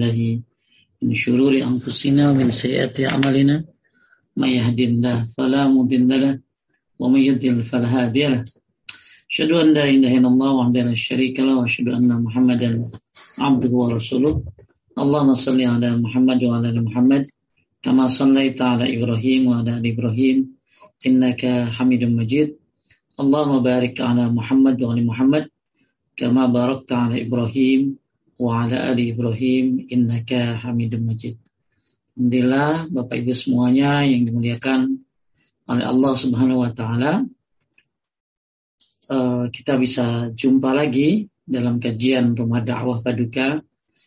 الله من شرور أنفسنا ومن سيئات أعمالنا. من يهد الله فلا مضل له ومن يضلل فلا هادي له. أشهد أن لا إله إلا الله وحده لا شريك له وأشهد أن محمدا عبده ورسوله. اللهم صل على محمد وعلى آل محمد كما صليت على إبراهيم وعلى آل إبراهيم إنك حميد مجيد. اللهم بارك على محمد وعلى محمد كما باركت على إبراهيم ala ali Ibrahim innaka Hamidum Majid. Alhamdulillah Bapak Ibu semuanya yang dimuliakan oleh Allah Subhanahu wa taala. Uh, kita bisa jumpa lagi dalam kajian Rumah Dakwah Paduka.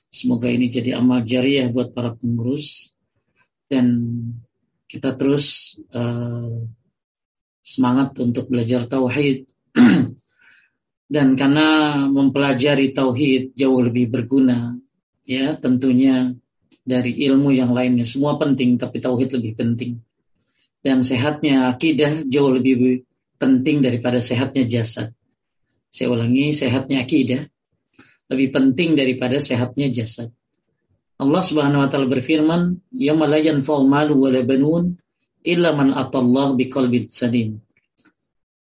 Semoga ini jadi amal jariah buat para pengurus dan kita terus uh, semangat untuk belajar tauhid dan karena mempelajari tauhid jauh lebih berguna ya tentunya dari ilmu yang lainnya. Semua penting tapi tauhid lebih penting. Dan sehatnya akidah jauh lebih penting daripada sehatnya jasad. Saya ulangi sehatnya akidah lebih penting daripada sehatnya jasad. Allah Subhanahu wa taala berfirman yauma la yanfa'u malu wa banun illa man atallah biqalbin salim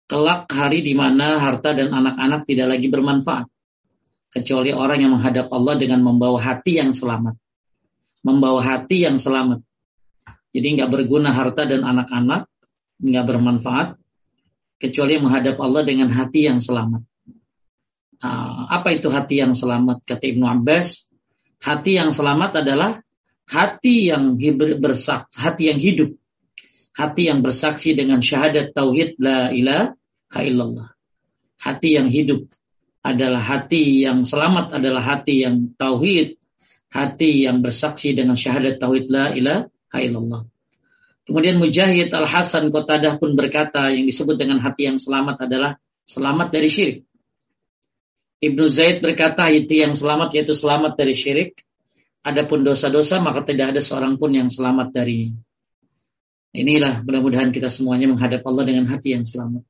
kelak hari di mana harta dan anak-anak tidak lagi bermanfaat. Kecuali orang yang menghadap Allah dengan membawa hati yang selamat. Membawa hati yang selamat. Jadi nggak berguna harta dan anak-anak, nggak bermanfaat, kecuali menghadap Allah dengan hati yang selamat. Uh, apa itu hati yang selamat? Kata Ibnu Abbas, hati yang selamat adalah hati yang bersak, hati yang hidup, hati yang bersaksi dengan syahadat tauhid la ilaha illallah. Hati yang hidup adalah hati yang selamat adalah hati yang tauhid, hati yang bersaksi dengan syahadat tauhid la ilaha illallah. Kemudian Mujahid Al-Hasan Qatadah pun berkata yang disebut dengan hati yang selamat adalah selamat dari syirik. Ibnu Zaid berkata hati yang selamat yaitu selamat dari syirik. Adapun dosa-dosa maka tidak ada seorang pun yang selamat dari Inilah mudah-mudahan kita semuanya menghadap Allah dengan hati yang selamat.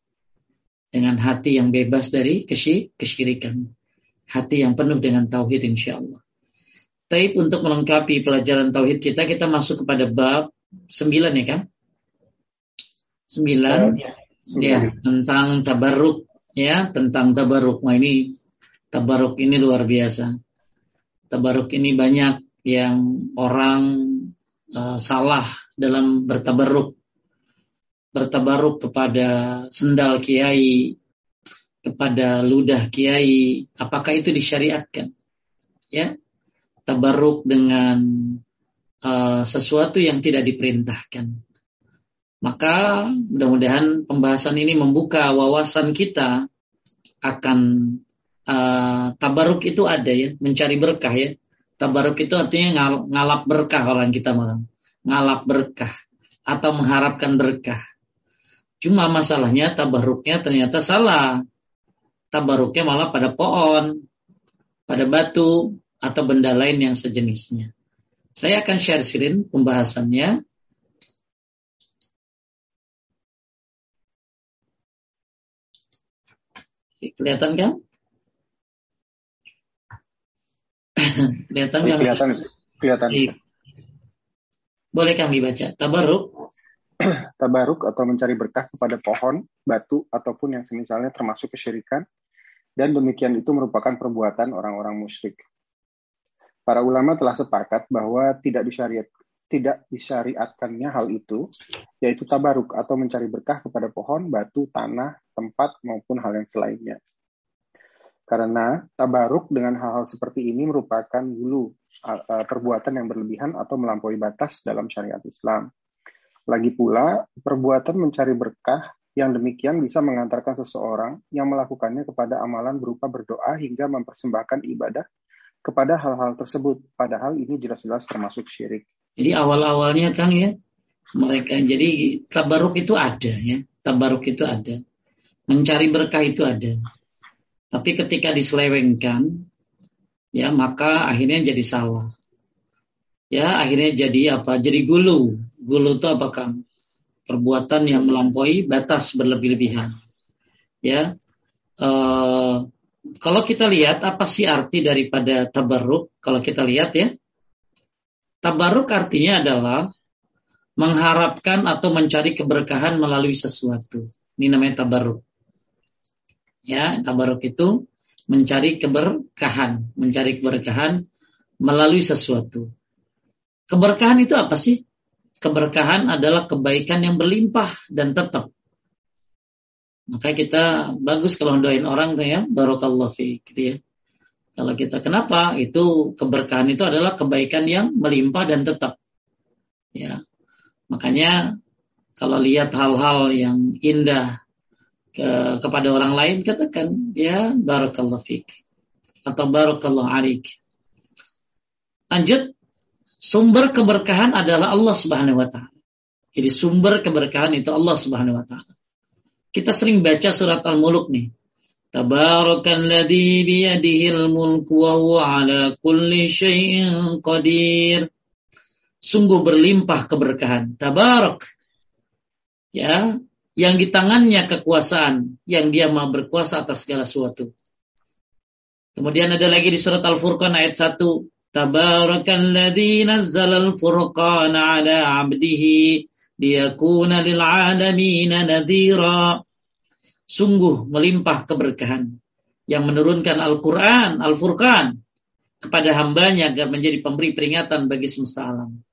Dengan hati yang bebas dari kesyirikan. Hati yang penuh dengan tauhid insya Allah. Taib untuk melengkapi pelajaran tauhid kita, kita masuk kepada bab 9 ya kan? 9 ya, ya tentang tabarruk ya, tentang tabarruk. Nah ini tabarruk ini luar biasa. Tabarruk ini banyak yang orang uh, salah dalam bertabarruk bertabarruk kepada sendal kiai kepada ludah kiai apakah itu disyariatkan? Ya tabarruk dengan uh, sesuatu yang tidak diperintahkan. Maka mudah-mudahan pembahasan ini membuka wawasan kita akan uh, tabarruk itu ada ya mencari berkah ya. Tabarruk itu artinya ngalap berkah orang kita malam ngalap berkah atau mengharapkan berkah. Cuma masalahnya tabaruknya ternyata salah. Tabaruknya malah pada pohon, pada batu, atau benda lain yang sejenisnya. Saya akan share screen pembahasannya. Kelihatan kan? kelihatan kan? Kelihatan. Kelihatan. Boleh kami baca? Tabaruk. Tabaruk atau mencari berkah kepada pohon, batu, ataupun yang semisalnya termasuk kesyirikan. Dan demikian itu merupakan perbuatan orang-orang musyrik. Para ulama telah sepakat bahwa tidak disyariat tidak disyariatkannya hal itu, yaitu tabaruk atau mencari berkah kepada pohon, batu, tanah, tempat, maupun hal yang selainnya. Karena tabaruk dengan hal-hal seperti ini merupakan dulu perbuatan yang berlebihan atau melampaui batas dalam syariat Islam. Lagi pula, perbuatan mencari berkah yang demikian bisa mengantarkan seseorang yang melakukannya kepada amalan berupa berdoa hingga mempersembahkan ibadah kepada hal-hal tersebut. Padahal ini jelas-jelas termasuk syirik. Jadi awal-awalnya kan ya mereka jadi tabaruk itu ada ya, tabaruk itu ada. Mencari berkah itu ada. Tapi ketika diselewengkan, ya maka akhirnya jadi salah. Ya akhirnya jadi apa? Jadi gulu. Gulu itu apakah perbuatan yang melampaui batas berlebih-lebihan. Ya, e, kalau kita lihat apa sih arti daripada tabarruk? Kalau kita lihat ya, Tabaruk artinya adalah mengharapkan atau mencari keberkahan melalui sesuatu. Ini namanya tabaruk. Ya, tabaruk itu mencari keberkahan, mencari keberkahan melalui sesuatu. Keberkahan itu apa sih? Keberkahan adalah kebaikan yang berlimpah dan tetap. Maka kita bagus kalau doain orang tuh ya, barokallahu fi gitu ya. Kalau kita kenapa? Itu keberkahan itu adalah kebaikan yang melimpah dan tetap. Ya. Makanya kalau lihat hal-hal yang indah ke, kepada orang lain katakan ya barakallahu fik atau barakallahu arik. Lanjut sumber keberkahan adalah Allah Subhanahu wa taala. Jadi sumber keberkahan itu Allah Subhanahu wa taala. Kita sering baca surat Al-Mulk nih. Tabarakalladzi biyadihil mulku wa huwa ala kulli syai'in qadir. Sungguh berlimpah keberkahan. Tabarak. Ya, yang di tangannya kekuasaan, yang dia mau berkuasa atas segala sesuatu. Kemudian ada lagi di surat Al-Furqan ayat 1. Tabarakalladzi nazzala al-furqana ala 'abdihi liyakuna lil 'alamin nadhira sungguh melimpah keberkahan yang menurunkan Al-Quran, Al-Furqan kepada hambanya agar menjadi pemberi peringatan bagi semesta alam.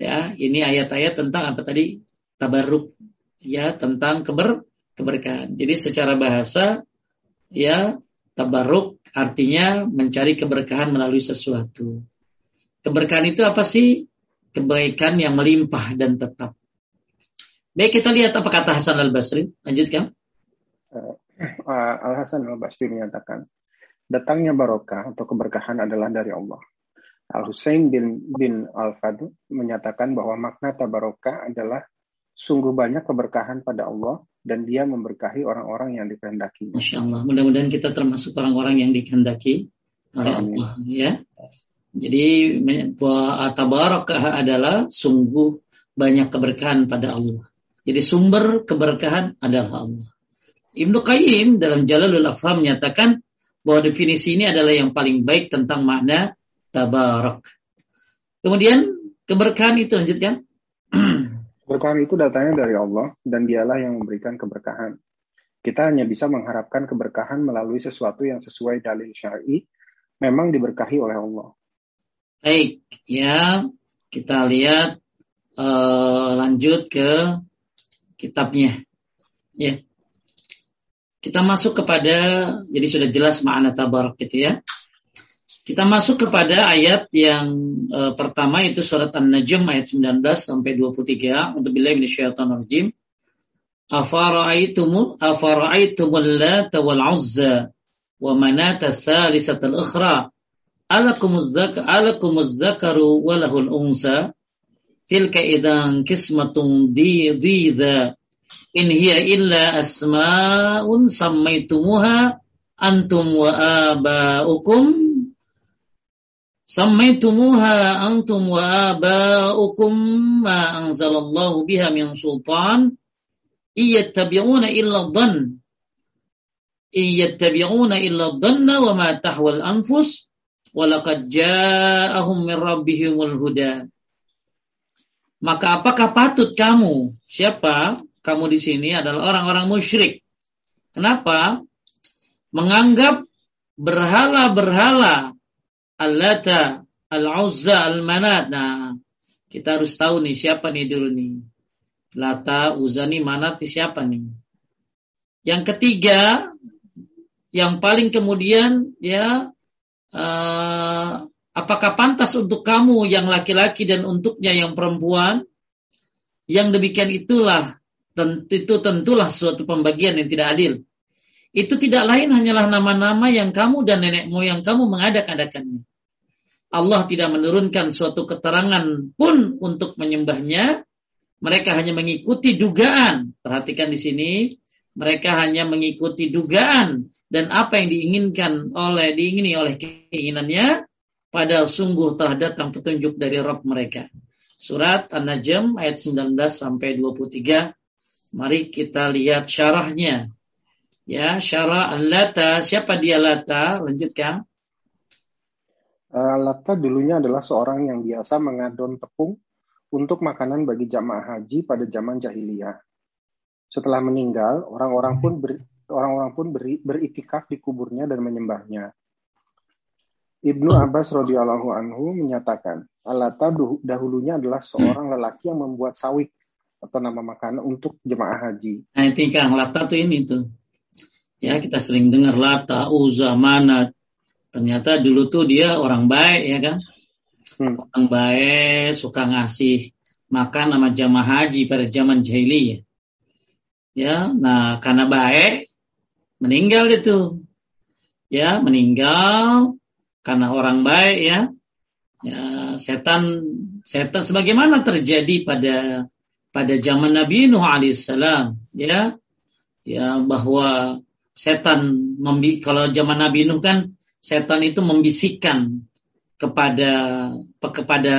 Ya, ini ayat-ayat tentang apa tadi? Tabarruk, ya, tentang keber keberkahan. Jadi secara bahasa, ya, tabarruk artinya mencari keberkahan melalui sesuatu. Keberkahan itu apa sih? Kebaikan yang melimpah dan tetap. Baik, kita lihat apa kata Hasan al-Basri. Lanjutkan uh, Al Hasan al Basri menyatakan datangnya barokah atau keberkahan adalah dari Allah. Al Husain bin bin Al Fadl menyatakan bahwa makna tabarokah adalah sungguh banyak keberkahan pada Allah dan Dia memberkahi orang-orang yang dikehendaki. Masya Allah. Mudah-mudahan kita termasuk orang-orang yang dikehendaki oleh Allah. Ya. Jadi tabarokah adalah sungguh banyak keberkahan pada Allah. Jadi sumber keberkahan adalah Allah. Ibnu Qayyim dalam Jalalul Afham menyatakan bahwa definisi ini adalah yang paling baik tentang makna tabarak. Kemudian keberkahan itu lanjutkan. Keberkahan itu datangnya dari Allah dan dialah yang memberikan keberkahan. Kita hanya bisa mengharapkan keberkahan melalui sesuatu yang sesuai dalil syar'i, memang diberkahi oleh Allah. Baik, ya kita lihat uh, lanjut ke kitabnya. Ya. Kita masuk kepada, jadi sudah jelas makna tabarak gitu ya. Kita masuk kepada ayat yang e, pertama itu surat An-Najm ayat 19 sampai 23 untuk bila ini syaitan rajim. Afara'aitumul afara'aitumul lata wal uzza wa manata salisatal ukhra. Alakumuz zak alakumuz zakaru walahul unsa. Tilka idan kismatun di in hiya illa asma'un sammaitumuha antum wa aba'ukum sammaitumuha antum wa aba'ukum ma anzalallahu biha min sultan. Iyattabi'una illa dhann. Iyattabi'una illa dhanna wa ma tahwal anfus. Walaqad ja'ahum min rabbihimul huda. Maka apakah patut kamu? Siapa? Kamu di sini adalah orang-orang musyrik. Kenapa? Menganggap berhala-berhala Al-Lata, Al-Uzza, Al-Manat. Nah, kita harus tahu nih siapa nih dulu nih. Lata, Uzza nih Manat siapa nih? Yang ketiga, yang paling kemudian ya uh, apakah pantas untuk kamu yang laki-laki dan untuknya yang perempuan? Yang demikian itulah itu tentulah suatu pembagian yang tidak adil. Itu tidak lain hanyalah nama-nama yang kamu dan nenek moyang kamu mengadak-adakannya. Allah tidak menurunkan suatu keterangan pun untuk menyembahnya. Mereka hanya mengikuti dugaan. Perhatikan di sini, mereka hanya mengikuti dugaan dan apa yang diinginkan oleh diingini oleh keinginannya padahal sungguh telah datang petunjuk dari Rabb mereka. Surat An-Najm ayat 19 sampai 23 Mari kita lihat syarahnya. Ya, syarah Lata. Siapa dia Lata? Lanjutkan. Uh, Latta dulunya adalah seorang yang biasa mengadon tepung untuk makanan bagi jamaah haji pada zaman jahiliyah. Setelah meninggal, orang-orang pun ber, orang-orang pun beri, beritikaf di kuburnya dan menyembahnya. Ibnu Abbas radhiyallahu anhu menyatakan, Alata dahulunya adalah seorang lelaki yang membuat sawik atau nama makanan untuk jemaah haji. Nah, itu Kang Lata tuh ini tuh. Ya, kita sering dengar Lata, Uza, Manat, Ternyata dulu tuh dia orang baik ya kan. Hmm. Orang baik, suka ngasih makan sama jamaah haji pada zaman jahiliyah. Ya, nah karena baik meninggal itu. Ya, meninggal karena orang baik ya. Ya, setan setan sebagaimana terjadi pada pada zaman Nabi Nuh alaihissalam ya. Ya, bahwa setan kalau zaman Nabi Nuh kan setan itu membisikkan kepada kepada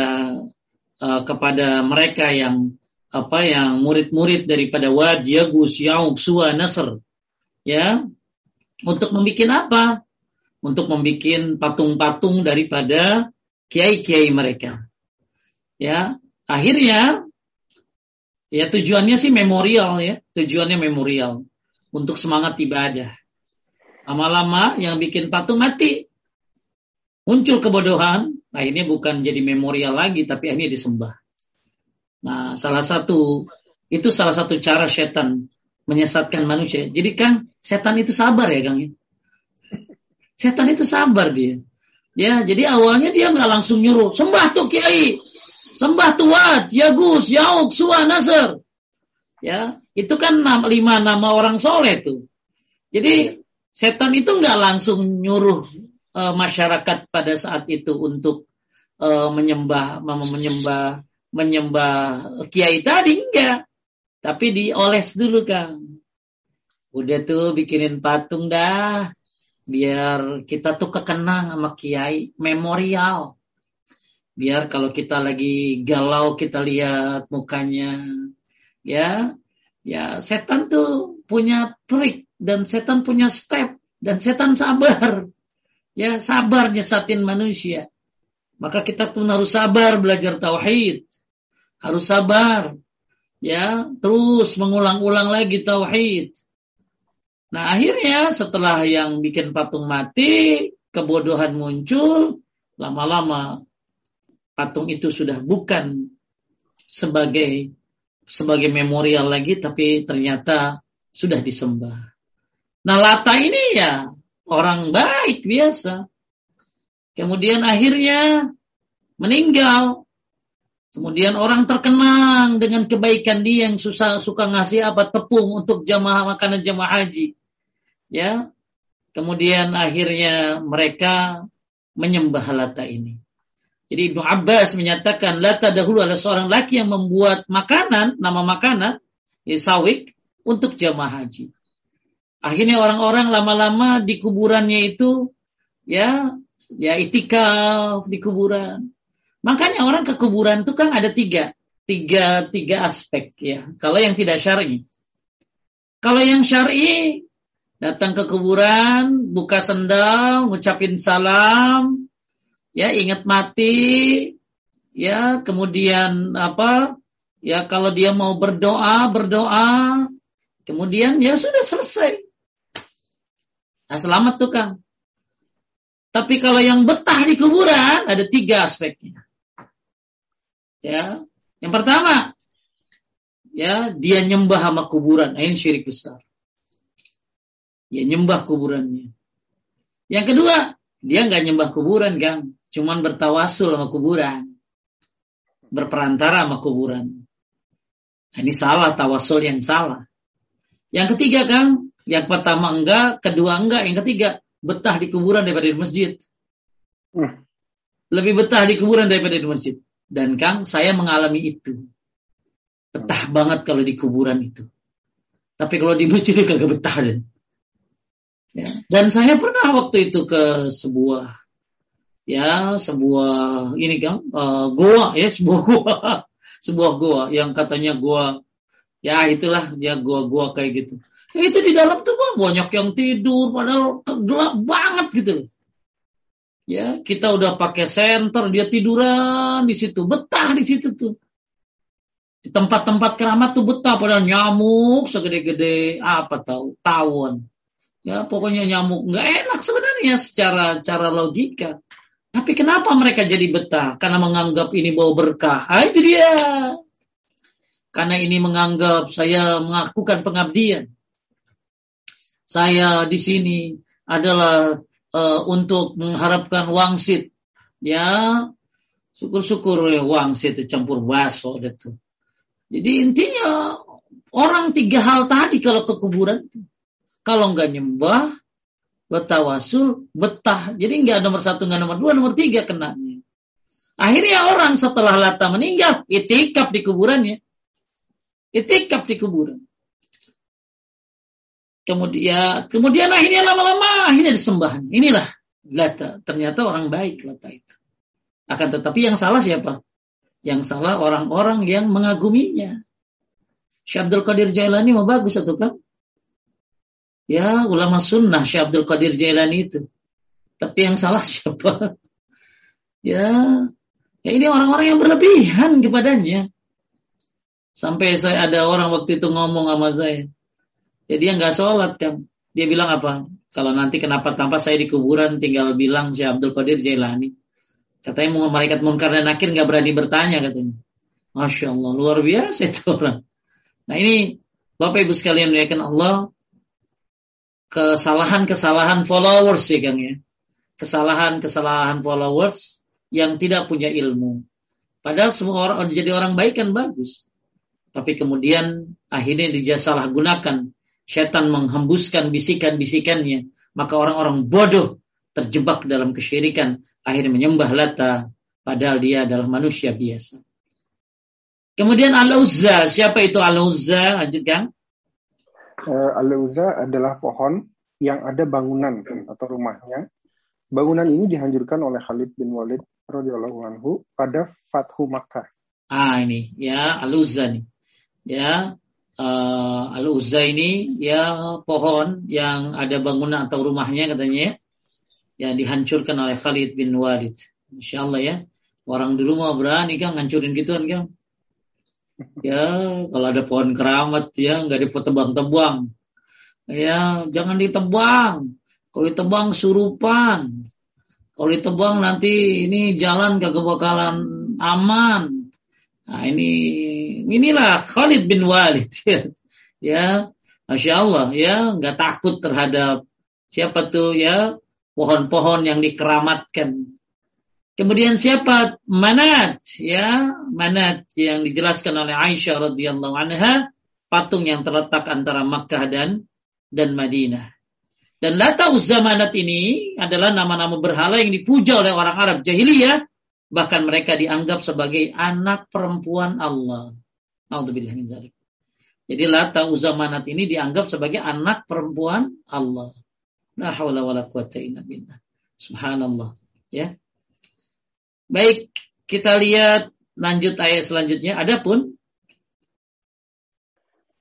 uh, kepada mereka yang apa yang murid-murid daripada Wad Yagus Yauk Suwa Nasr ya. Untuk membuat apa? Untuk membuat patung-patung daripada kiai-kiai mereka ya. Akhirnya ya tujuannya sih memorial ya. Tujuannya memorial untuk semangat ibadah Lama-lama yang bikin patung mati. Muncul kebodohan. Nah ini bukan jadi memorial lagi, tapi ini disembah. Nah salah satu, itu salah satu cara setan menyesatkan manusia. Jadi kan setan itu sabar ya Kang. Ya? Setan itu sabar dia. Ya, jadi awalnya dia nggak langsung nyuruh, sembah tuh kiai, sembah tuh Wat, Yagus, Yauk, Suwa, Nasr. Ya, itu kan lima nama orang soleh tuh. Jadi Setan itu nggak langsung nyuruh uh, masyarakat pada saat itu untuk uh, menyembah, menyembah, menyembah kiai tadi enggak. Tapi dioles dulu kang. Udah tuh bikinin patung dah. Biar kita tuh kekenang sama kiai. Memorial. Biar kalau kita lagi galau kita lihat mukanya. Ya, ya setan tuh punya trik dan setan punya step dan setan sabar. Ya, sabar nyesatin manusia. Maka kita pun harus sabar belajar tauhid. Harus sabar. Ya, terus mengulang-ulang lagi tauhid. Nah, akhirnya setelah yang bikin patung mati, kebodohan muncul, lama-lama patung itu sudah bukan sebagai sebagai memorial lagi tapi ternyata sudah disembah. Nah Lata ini ya orang baik biasa. Kemudian akhirnya meninggal. Kemudian orang terkenang dengan kebaikan dia yang susah suka ngasih apa tepung untuk jamaah makanan jamaah haji. Ya. Kemudian akhirnya mereka menyembah Lata ini. Jadi Ibnu Abbas menyatakan Lata dahulu adalah seorang laki yang membuat makanan, nama makanan, ya, sawik, untuk jamaah haji. Akhirnya orang-orang lama-lama di kuburannya itu ya ya itikaf di kuburan. Makanya orang ke kuburan itu kan ada tiga, tiga, tiga aspek ya. Kalau yang tidak syar'i, kalau yang syar'i datang ke kuburan, buka sendal, ngucapin salam, ya ingat mati, ya kemudian apa, ya kalau dia mau berdoa, berdoa, kemudian ya sudah selesai. Nah, selamat tuh Kang. Tapi kalau yang betah di kuburan ada tiga aspeknya. Ya, yang pertama, ya dia nyembah sama kuburan, nah, ini syirik besar. Ya nyembah kuburannya. Yang kedua, dia nggak nyembah kuburan, Kang, cuman bertawasul sama kuburan, berperantara sama kuburan. Nah, ini salah tawasul yang salah. Yang ketiga, Kang, yang pertama enggak, kedua enggak, yang ketiga betah di kuburan daripada di masjid. Hmm. Lebih betah di kuburan daripada di masjid. Dan Kang, saya mengalami itu. Betah banget kalau di kuburan itu. Tapi kalau di masjid itu kagak betah dan. Ya. Dan saya pernah waktu itu ke sebuah ya sebuah ini Kang uh, goa ya sebuah goa sebuah goa yang katanya goa ya itulah ya goa-goa kayak gitu itu di dalam tuh banyak yang tidur padahal gelap banget gitu. Ya, kita udah pakai senter, dia tiduran di situ, betah di situ tuh. Di tempat-tempat keramat tuh betah padahal nyamuk segede-gede apa tahu tawon. Ya, pokoknya nyamuk nggak enak sebenarnya secara cara logika. Tapi kenapa mereka jadi betah? Karena menganggap ini bau berkah. Ah, itu dia. Karena ini menganggap saya melakukan pengabdian. Saya di sini adalah uh, untuk mengharapkan wangsit. Ya, syukur-syukur ya wangsit campur baso itu. Jadi intinya orang tiga hal tadi kalau ke kuburan kalau nggak nyembah, betawasul, betah. Jadi nggak nomor satu, nggak nomor dua, nomor tiga kenanya. Akhirnya orang setelah Lata meninggal, itikaf di kuburannya. Itikaf di kuburan. Kemudian, kemudian akhirnya lama-lama akhirnya disembah. Inilah Lata. Ternyata orang baik Lata itu. Akan tetapi yang salah siapa? Yang salah orang-orang yang mengaguminya. Syekh Abdul Qadir Jailani mau bagus atau kan? Ya, ulama sunnah Syekh Abdul Qadir Jailani itu. Tapi yang salah siapa? Ya, ya ini orang-orang yang berlebihan kepadanya. Sampai saya ada orang waktu itu ngomong sama saya. Ya dia nggak sholat kan. Dia bilang apa? Kalau nanti kenapa tanpa saya di kuburan tinggal bilang si Abdul Qadir Jailani. Katanya mau malaikat munkar dan nakir nggak berani bertanya katanya. Masya Allah luar biasa itu orang. Nah ini Bapak Ibu sekalian melihatkan Allah kesalahan-kesalahan followers ya Kang ya. Kesalahan-kesalahan followers yang tidak punya ilmu. Padahal semua orang jadi orang baik kan bagus. Tapi kemudian akhirnya gunakan Setan menghembuskan bisikan-bisikannya. Maka orang-orang bodoh terjebak dalam kesyirikan. Akhirnya menyembah Lata. Padahal dia adalah manusia biasa. Kemudian Al-Uzza. Siapa itu Al-Uzza? Lanjutkan. Uh, Al-Uzza adalah pohon yang ada bangunan atau rumahnya. Bangunan ini dihancurkan oleh Khalid bin Walid radhiyallahu anhu pada Fathu Makkah. Ah ini ya Al-Uzza nih. Ya, uh, Al-Uzza ini ya pohon yang ada bangunan atau rumahnya katanya yang dihancurkan oleh Khalid bin Walid. Insya Allah ya. Orang dulu mau berani kan ngancurin gituan kan. Ya kalau ada pohon keramat ya nggak dipotebang-tebang. Ya jangan ditebang. Kalau ditebang surupan. Kalau ditebang nanti ini jalan gak bakalan aman. Nah ini inilah Khalid bin Walid ya. ya Masya Allah ya nggak takut terhadap siapa tuh ya pohon-pohon yang dikeramatkan. Kemudian siapa Manat ya Manat yang dijelaskan oleh Aisyah radhiyallahu anha patung yang terletak antara Makkah dan dan Madinah. Dan Lata Uzza Manat ini adalah nama-nama berhala yang dipuja oleh orang Arab jahiliyah bahkan mereka dianggap sebagai anak perempuan Allah. Jadi Lata Uzamanat ini dianggap sebagai anak perempuan Allah. La haula wala quwata illa billah. Subhanallah. Ya. Baik, kita lihat lanjut ayat selanjutnya. Adapun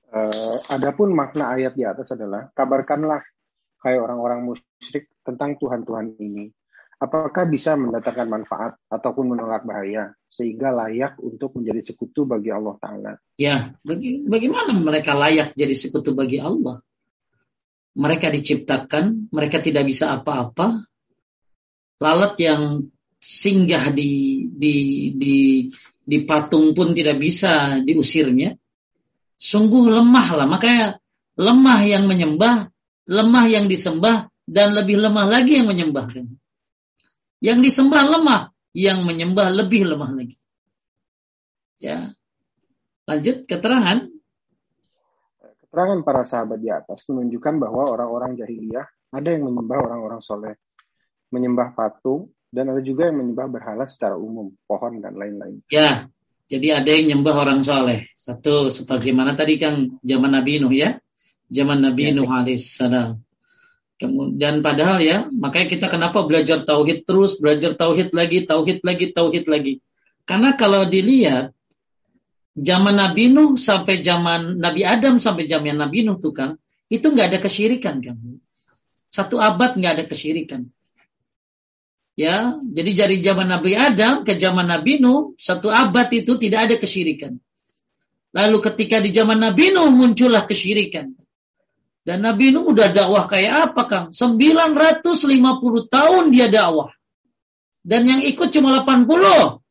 uh, adapun makna ayat di atas adalah kabarkanlah hai orang-orang musyrik tentang Tuhan-Tuhan ini. Apakah bisa mendatangkan manfaat ataupun menolak bahaya? sehingga layak untuk menjadi sekutu bagi Allah Taala. Ya, bagi, bagaimana mereka layak jadi sekutu bagi Allah? Mereka diciptakan, mereka tidak bisa apa-apa. Lalat yang singgah di di di di patung pun tidak bisa diusirnya. Sungguh lemah lah, makanya lemah yang menyembah, lemah yang disembah, dan lebih lemah lagi yang menyembahkan. Yang disembah lemah, yang menyembah lebih lemah lagi. Ya. Lanjut keterangan. Keterangan para sahabat di atas menunjukkan bahwa orang-orang jahiliyah ada yang menyembah orang-orang soleh, menyembah patung, dan ada juga yang menyembah berhala secara umum, pohon dan lain-lain. Ya, jadi ada yang menyembah orang soleh. Satu, sebagaimana tadi kan zaman Nabi Nuh ya, zaman Nabi ya, Nuh alaihissalam. Dan padahal ya, makanya kita kenapa belajar tauhid terus, belajar tauhid lagi, tauhid lagi, tauhid lagi. Karena kalau dilihat zaman Nabi Nuh sampai zaman Nabi Adam sampai zaman Nabi Nuh tuh kan, itu nggak ada kesyirikan kan. Satu abad nggak ada kesyirikan. Ya, jadi dari zaman Nabi Adam ke zaman Nabi Nuh, satu abad itu tidak ada kesyirikan. Lalu ketika di zaman Nabi Nuh muncullah kesyirikan. Dan Nabi Nuh udah dakwah kayak apa Kang? 950 tahun dia dakwah. Dan yang ikut cuma 80.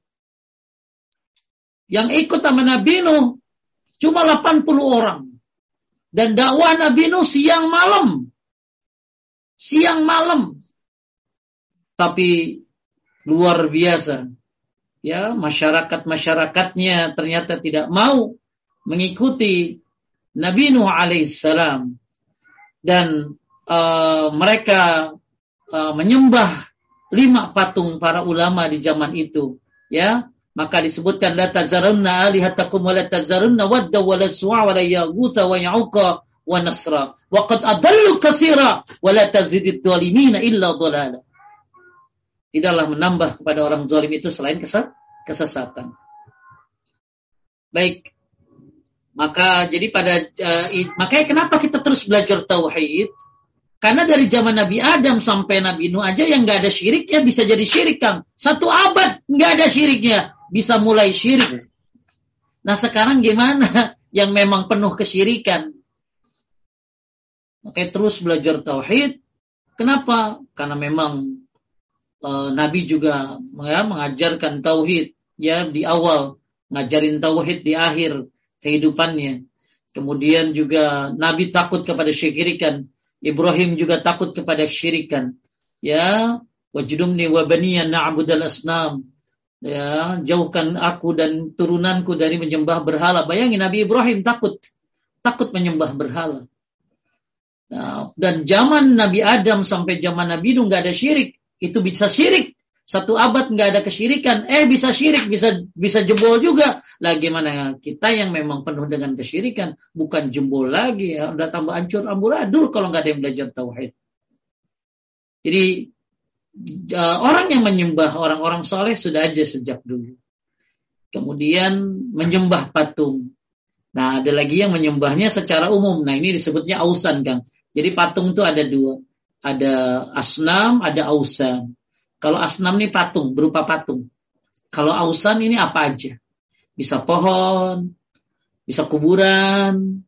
Yang ikut sama Nabi Nuh cuma 80 orang. Dan dakwah Nabi Nuh siang malam. Siang malam tapi luar biasa. Ya, masyarakat-masyarakatnya ternyata tidak mau mengikuti Nabi Nuh alaihissalam dan uh, mereka uh, menyembah lima patung para ulama di zaman itu. Ya maka disebutkan la tazarunna alihatakum wa la tazarunna wadda wa la su'a wa la wa ya'uqa wa nasra. Wa qad adallu katsira wa la tazidid illa dhalala tidaklah menambah kepada orang zalim itu selain kesesatan. Baik. Maka jadi pada uh, makanya kenapa kita terus belajar tauhid? Karena dari zaman Nabi Adam sampai Nabi Nuh aja yang nggak ada syiriknya bisa jadi syirik Kang. Satu abad nggak ada syiriknya bisa mulai syirik. Nah sekarang gimana yang memang penuh kesyirikan? Makanya terus belajar tauhid. Kenapa? Karena memang uh, Nabi juga ya, mengajarkan tauhid ya di awal, ngajarin tauhid di akhir kehidupannya. Kemudian juga Nabi takut kepada syirikan. Ibrahim juga takut kepada syirikan. Ya, wajudumni wa baniya na'budal asnam. Ya, jauhkan aku dan turunanku dari menyembah berhala. Bayangin Nabi Ibrahim takut takut menyembah berhala. Nah, dan zaman Nabi Adam sampai zaman Nabi Nuh nggak ada syirik itu bisa syirik. Satu abad nggak ada kesyirikan, eh bisa syirik, bisa bisa jebol juga. Lah gimana kita yang memang penuh dengan kesyirikan, bukan jebol lagi ya, udah tambah hancur amburadul kalau nggak ada yang belajar tauhid. Jadi orang yang menyembah orang-orang soleh sudah aja sejak dulu. Kemudian menyembah patung. Nah, ada lagi yang menyembahnya secara umum. Nah, ini disebutnya ausan, Kang. Jadi patung itu ada dua ada asnam, ada ausan. Kalau asnam ini patung, berupa patung. Kalau ausan ini apa aja? Bisa pohon, bisa kuburan,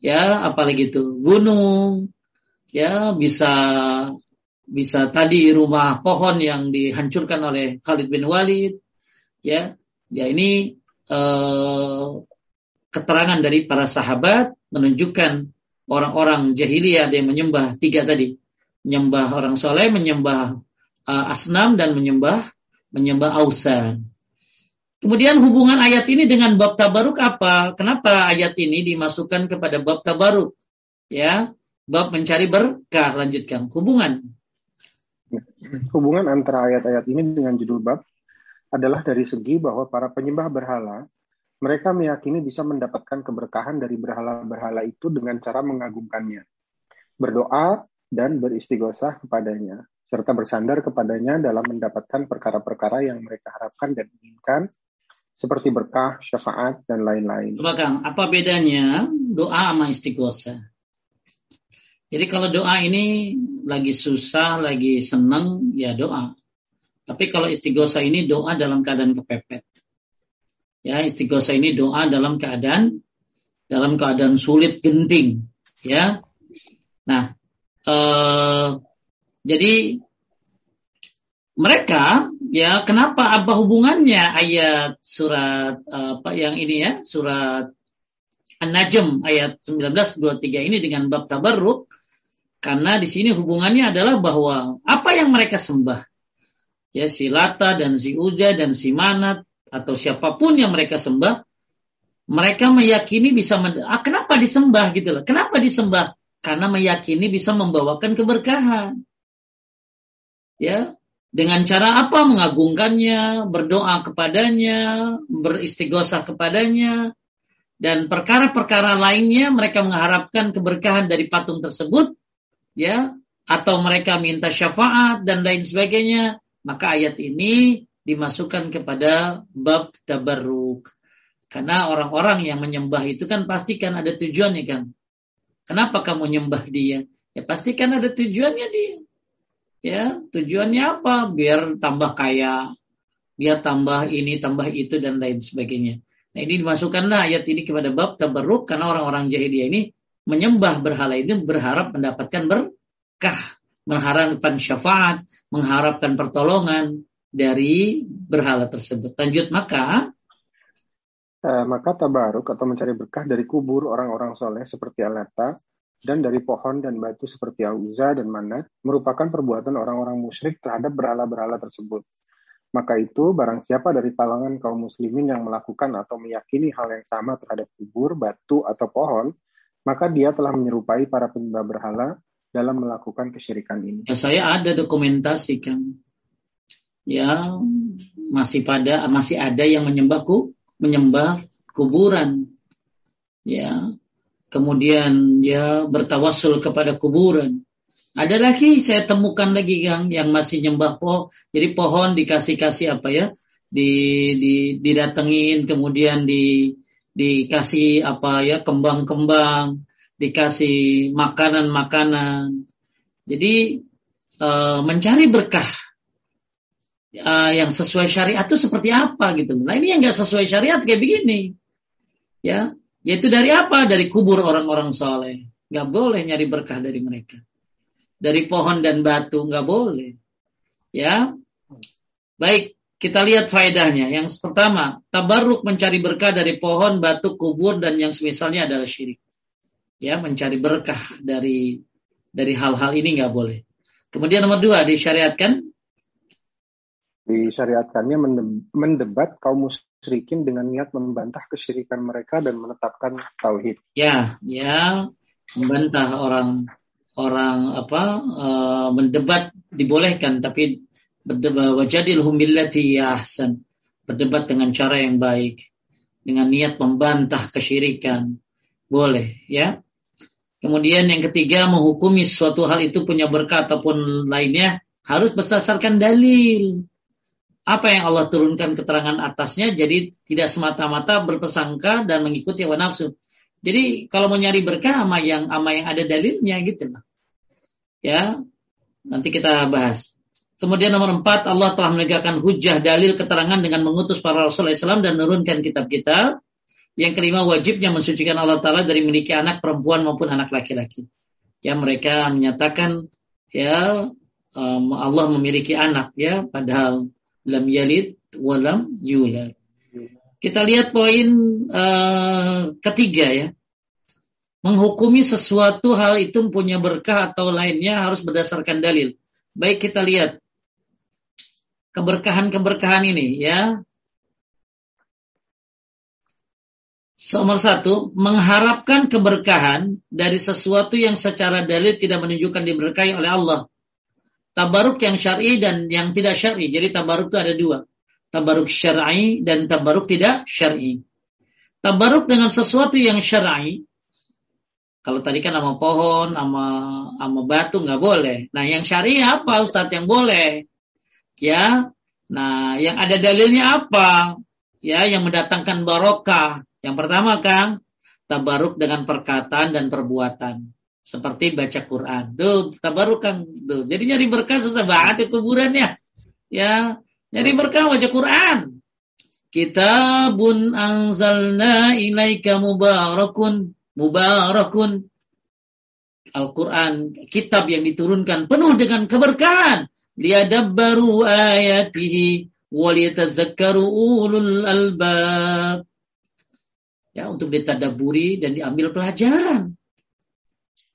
ya apalagi itu gunung, ya bisa bisa tadi rumah pohon yang dihancurkan oleh Khalid bin Walid, ya ya ini eh, keterangan dari para sahabat menunjukkan orang-orang jahiliyah yang menyembah tiga tadi menyembah orang soleh, menyembah uh, asnam dan menyembah menyembah ausan. Kemudian hubungan ayat ini dengan bab tabaruk apa? Kenapa ayat ini dimasukkan kepada bab tabaruk? Ya, bab mencari berkah. Lanjutkan hubungan. Hubungan antara ayat-ayat ini dengan judul bab adalah dari segi bahwa para penyembah berhala mereka meyakini bisa mendapatkan keberkahan dari berhala-berhala itu dengan cara mengagumkannya. Berdoa dan beristighosah kepadanya, serta bersandar kepadanya dalam mendapatkan perkara-perkara yang mereka harapkan dan inginkan, seperti berkah, syafaat, dan lain-lain. Coba Kang, apa bedanya doa sama istighosah? Jadi kalau doa ini lagi susah, lagi senang, ya doa. Tapi kalau istighosah ini doa dalam keadaan kepepet. Ya, istighosah ini doa dalam keadaan dalam keadaan sulit genting, ya. Nah, Uh, jadi mereka ya kenapa apa hubungannya ayat surat uh, apa yang ini ya surat An-Najm ayat 1923 ini dengan bab tabarruk? Karena di sini hubungannya adalah bahwa apa yang mereka sembah ya si Lata dan si Uja dan si Manat atau siapa pun yang mereka sembah mereka meyakini bisa ah, kenapa disembah gitu loh? Kenapa disembah karena meyakini bisa membawakan keberkahan. Ya, dengan cara apa? Mengagungkannya, berdoa kepadanya, beristighosah kepadanya, dan perkara-perkara lainnya mereka mengharapkan keberkahan dari patung tersebut, ya, atau mereka minta syafaat dan lain sebagainya, maka ayat ini dimasukkan kepada bab tabarruk. Karena orang-orang yang menyembah itu kan pasti kan ada tujuannya kan. Kenapa kamu nyembah dia? Ya pasti kan ada tujuannya dia. Ya, tujuannya apa? Biar tambah kaya, biar tambah ini, tambah itu dan lain sebagainya. Nah, ini dimasukkanlah ayat ini kepada bab tabarruk karena orang-orang jahiliyah ini menyembah berhala ini berharap mendapatkan berkah, mengharapkan syafaat, mengharapkan pertolongan dari berhala tersebut. Lanjut maka Eh, maka tabaruk atau mencari berkah dari kubur orang-orang soleh seperti Alata dan dari pohon dan batu seperti Auza dan Mana merupakan perbuatan orang-orang musyrik terhadap berhala-berhala tersebut. Maka itu, barang siapa dari kalangan kaum muslimin yang melakukan atau meyakini hal yang sama terhadap kubur, batu, atau pohon, maka dia telah menyerupai para penyembah berhala dalam melakukan kesyirikan ini. Ya, saya ada dokumentasi kan. Ya, masih pada masih ada yang menyembahku menyembah kuburan. Ya. Kemudian dia bertawasul kepada kuburan. Ada lagi saya temukan lagi Kang yang masih nyembah pohon. Jadi pohon dikasih-kasih apa ya? Di, di didatengin kemudian di dikasih apa ya kembang-kembang, dikasih makanan-makanan. Jadi e, mencari berkah uh, yang sesuai syariat itu seperti apa gitu. Nah ini yang nggak sesuai syariat kayak begini, ya. Yaitu dari apa? Dari kubur orang-orang soleh. Nggak boleh nyari berkah dari mereka. Dari pohon dan batu nggak boleh, ya. Baik, kita lihat faedahnya. Yang pertama, tabarruk mencari berkah dari pohon, batu, kubur dan yang semisalnya adalah syirik. Ya, mencari berkah dari dari hal-hal ini nggak boleh. Kemudian nomor dua disyariatkan disyariatkannya mendebat kaum musyrikin dengan niat membantah kesyirikan mereka dan menetapkan tauhid. Ya, ya, membantah orang orang apa uh, mendebat dibolehkan tapi berdebat wajadilhum billati ahsan. Berdebat dengan cara yang baik dengan niat membantah kesyirikan. Boleh, ya. Kemudian yang ketiga menghukumi suatu hal itu punya berkat ataupun lainnya harus berdasarkan dalil apa yang Allah turunkan keterangan atasnya jadi tidak semata-mata berpesangka dan mengikuti hawa nafsu. Jadi kalau mau nyari berkah sama yang sama yang ada dalilnya gitu lah. Ya, nanti kita bahas. Kemudian nomor empat, Allah telah menegakkan hujah dalil keterangan dengan mengutus para Rasul Islam dan menurunkan kitab-kitab. Yang kelima, wajibnya mensucikan Allah Ta'ala dari memiliki anak perempuan maupun anak laki-laki. Ya, mereka menyatakan ya Allah memiliki anak ya, padahal lam yalid walam yulad. Kita lihat poin uh, ketiga ya. Menghukumi sesuatu hal itu punya berkah atau lainnya harus berdasarkan dalil. Baik kita lihat keberkahan-keberkahan ini ya. Nomor satu, mengharapkan keberkahan dari sesuatu yang secara dalil tidak menunjukkan diberkahi oleh Allah tabaruk yang syar'i dan yang tidak syar'i. Jadi tabaruk itu ada dua. Tabaruk syar'i dan tabaruk tidak syar'i. Tabaruk dengan sesuatu yang syar'i. Kalau tadi kan sama pohon, sama sama batu nggak boleh. Nah, yang syar'i apa Ustadz yang boleh? Ya. Nah, yang ada dalilnya apa? Ya, yang mendatangkan barokah. Yang pertama Kang, tabaruk dengan perkataan dan perbuatan seperti baca Quran. Tuh, tabarukan tuh. Jadi nyari berkah susah banget ya kuburannya. Ya, nyari berkah baca Quran. Kitabun anzalna ilaika mubarakun mubarakun Al-Quran, kitab yang diturunkan penuh dengan keberkahan. Liadabbaru ayatihi waliyatazakkaru ulul albab. Ya, untuk ditadaburi dan diambil pelajaran.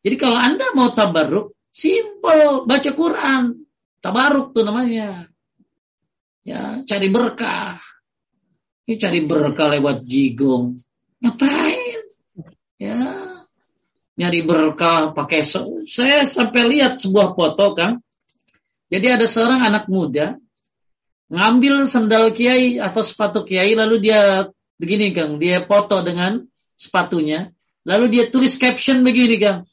Jadi kalau Anda mau tabarruk, simple, baca Quran. Tabarruk tuh namanya. Ya, cari berkah. Ini cari berkah lewat jigong. Ngapain? Ya, nyari berkah pakai saya sampai lihat sebuah foto kan. Jadi ada seorang anak muda ngambil sendal kiai atau sepatu kiai lalu dia begini Kang, dia foto dengan sepatunya, lalu dia tulis caption begini Kang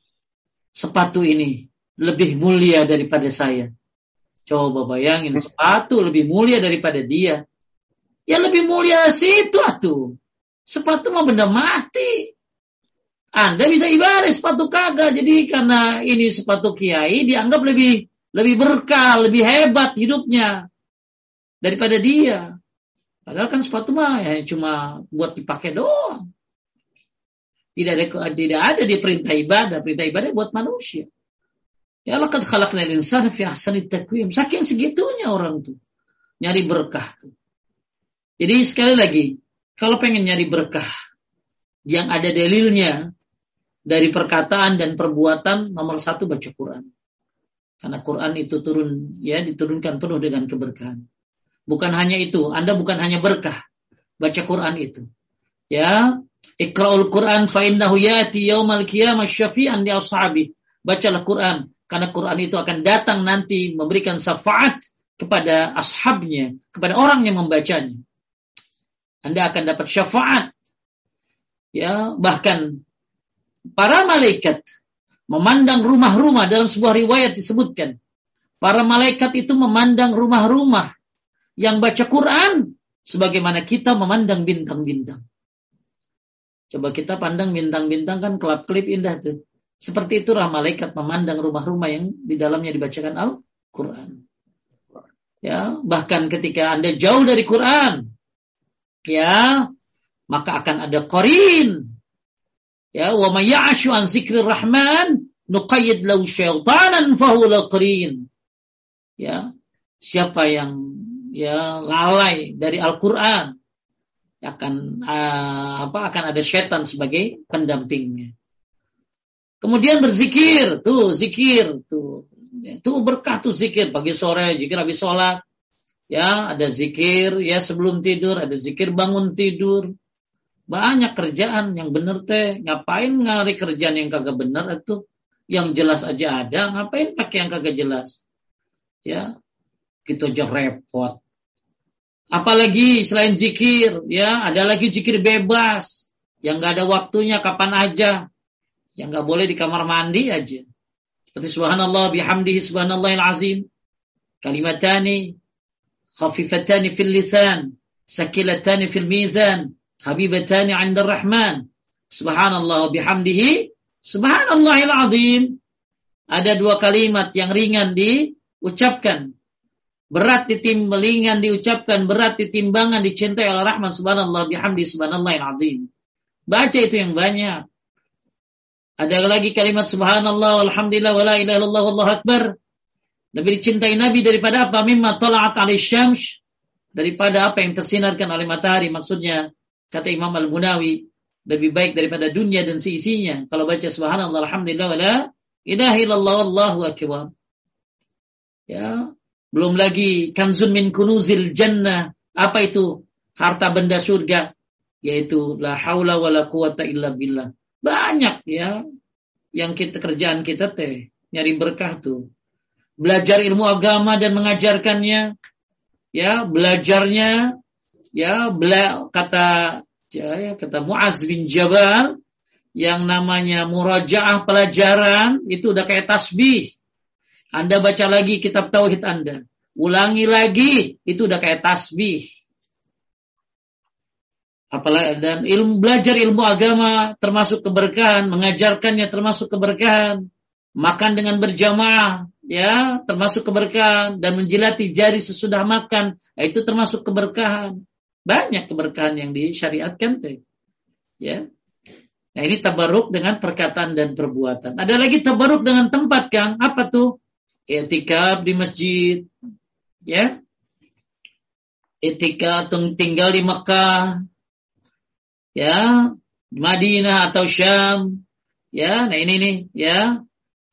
sepatu ini lebih mulia daripada saya. Coba bayangin sepatu lebih mulia daripada dia. Ya lebih mulia situ atuh. Sepatu mah benda mati. Anda bisa ibarat sepatu kagak. Jadi karena ini sepatu kiai dianggap lebih lebih berkah, lebih hebat hidupnya daripada dia. Padahal kan sepatu mah ya cuma buat dipakai doang. Tidak ada tidak ada di perintah ibadah, perintah ibadah buat manusia. Ya Allah kan khalaqnal insana fi ahsani takwim. Saking segitunya orang tuh nyari berkah tuh. Jadi sekali lagi, kalau pengen nyari berkah yang ada dalilnya dari perkataan dan perbuatan nomor satu baca Quran. Karena Quran itu turun ya diturunkan penuh dengan keberkahan. Bukan hanya itu, Anda bukan hanya berkah baca Quran itu. Ya, Iqra'ul Quran fa innahu yati yaumal qiyamah syafi'an li ashabi. Bacalah Quran karena Quran itu akan datang nanti memberikan syafaat kepada ashabnya, kepada orang yang membacanya. Anda akan dapat syafaat. Ya, bahkan para malaikat memandang rumah-rumah dalam sebuah riwayat disebutkan. Para malaikat itu memandang rumah-rumah yang baca Quran sebagaimana kita memandang bintang-bintang. Coba kita pandang bintang-bintang kan kelap-kelip indah tuh. Seperti itulah malaikat memandang rumah-rumah yang di dalamnya dibacakan Al-Quran. Ya, bahkan ketika Anda jauh dari Quran, ya, maka akan ada korin. Ya, wa may ya'shu an zikrir rahman nuqayyid lahu syaitanan fahuwa qarin. Ya, siapa yang ya lalai dari Al-Qur'an akan uh, apa akan ada setan sebagai pendampingnya. Kemudian berzikir, tuh zikir, tuh. Itu berkah tuh zikir. Pagi sore, zikir habis sholat, ya ada zikir ya sebelum tidur, ada zikir bangun tidur, banyak kerjaan yang benar teh, ngapain ngari kerjaan yang kagak benar itu, yang jelas aja ada, ngapain pakai yang kagak jelas, ya kita aja repot. Apalagi selain zikir, ya ada lagi zikir bebas yang nggak ada waktunya kapan aja, yang nggak boleh di kamar mandi aja. Seperti subhanallah bihamdihi subhanallahil azim. Kalimatani khafifatani fil lisan, sakilatani fil mizan, habibatani 'inda rahman. Subhanallah bihamdihi subhanallahil azim. Ada dua kalimat yang ringan diucapkan berat ditim ringan diucapkan, berat ditimbangan, dicintai oleh Rahman subhanallah bihamdi subhanallah yang azim. Baca itu yang banyak. Ada lagi kalimat subhanallah alhamdulillah wala ilaha illallah wallahu akbar. Lebih dicintai Nabi daripada apa? Mimma tala'at alaihi syams. Daripada apa yang tersinarkan oleh matahari. Maksudnya, kata Imam Al-Munawi, lebih baik daripada dunia dan seisinya. Kalau baca subhanallah alhamdulillah wala ilaha illallah wallahu akbar. Ya, belum lagi kanzun min kunuzil jannah. Apa itu? Harta benda surga. Yaitu la haula wa la quwata illa billah. Banyak ya. Yang kita kerjaan kita teh. Nyari berkah tuh. Belajar ilmu agama dan mengajarkannya. Ya, belajarnya. Ya, bela, kata ya, ya, kata Muaz bin Jabal yang namanya murajaah pelajaran itu udah kayak tasbih anda baca lagi kitab tauhid Anda. Ulangi lagi, itu udah kayak tasbih. Apalagi dan ilmu belajar ilmu agama termasuk keberkahan, mengajarkannya termasuk keberkahan, makan dengan berjamaah, ya termasuk keberkahan dan menjilati jari sesudah makan, itu termasuk keberkahan. Banyak keberkahan yang disyariatkan teh. Ya. Nah ini tabaruk dengan perkataan dan perbuatan. Ada lagi tabaruk dengan tempat Kang. Apa tuh? Etikaf di masjid, ya. Etikaf tinggal di Mekah, ya, Madinah atau Syam, ya. Nah ini nih, ya.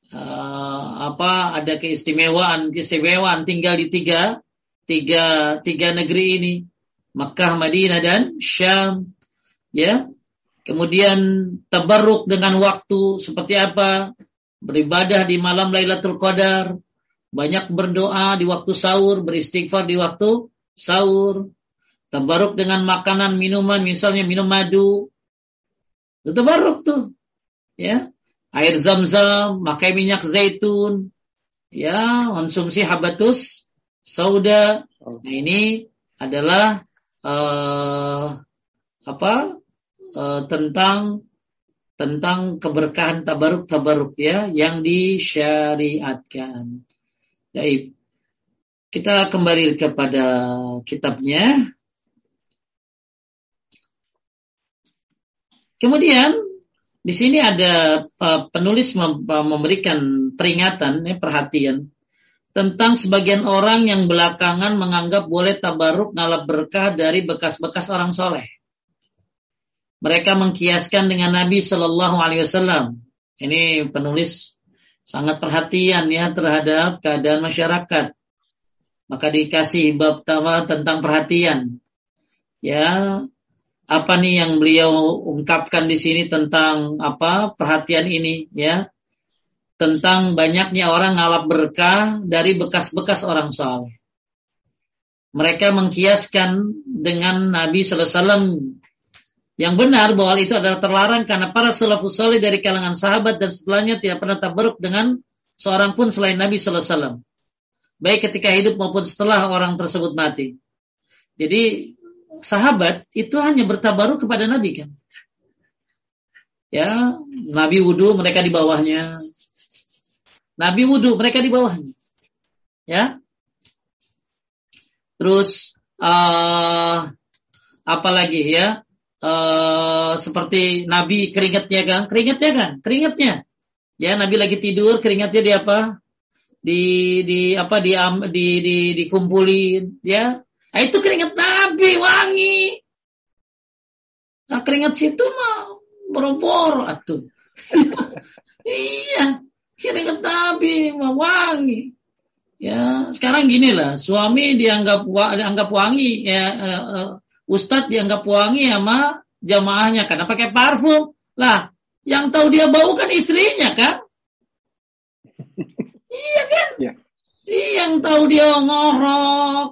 Uh, apa ada keistimewaan keistimewaan tinggal di tiga tiga tiga negeri ini Mekah, Madinah dan Syam ya kemudian tabarruk dengan waktu seperti apa beribadah di malam Lailatul Qadar, banyak berdoa di waktu sahur, beristighfar di waktu sahur, tabaruk dengan makanan minuman, misalnya minum madu, itu tabaruk tuh, ya, air zam-zam, pakai minyak zaitun, ya, konsumsi habatus sauda. Nah, ini adalah uh, apa uh, tentang tentang keberkahan tabaruk-tabaruk ya yang disyariatkan. Baik. Kita kembali kepada kitabnya. Kemudian di sini ada uh, penulis memberikan peringatan, ya, perhatian tentang sebagian orang yang belakangan menganggap boleh tabaruk ngalap berkah dari bekas-bekas orang soleh. Mereka mengkiaskan dengan Nabi Shallallahu Alaihi Wasallam. Ini penulis sangat perhatian ya terhadap keadaan masyarakat maka dikasih bab pertama tentang perhatian. Ya, apa nih yang beliau ungkapkan di sini tentang apa perhatian ini ya tentang banyaknya orang ngalap berkah dari bekas-bekas orang soleh. Mereka mengkiaskan dengan Nabi Sallallahu Alaihi Wasallam yang benar bahwa itu adalah terlarang karena para salafus soleh dari kalangan sahabat dan setelahnya tidak pernah tabaruk dengan seorang pun selain Nabi Sallallahu Alaihi Wasallam baik ketika hidup maupun setelah orang tersebut mati. Jadi sahabat itu hanya bertabaruk kepada Nabi kan. Ya, Nabi wudhu mereka di bawahnya. Nabi wudhu mereka di bawahnya. Ya. Terus uh, apa lagi ya? Uh, seperti Nabi keringatnya kan, keringatnya kan, keringatnya. Ya, Nabi lagi tidur, keringatnya di apa? di di apa? Di di, di dikumpulin ya. Nah, itu keringat nabi wangi. Nah keringat situ mah boro-boro atuh. Iya keringat nabi mah wangi. Ya sekarang gini lah suami dianggap dianggap wangi ya uh, uh, ustadz dianggap wangi sama jamaahnya karena pakai parfum lah yang tahu dia bau kan istrinya kan Iya kan? Iya. Yang tahu dia ngorok,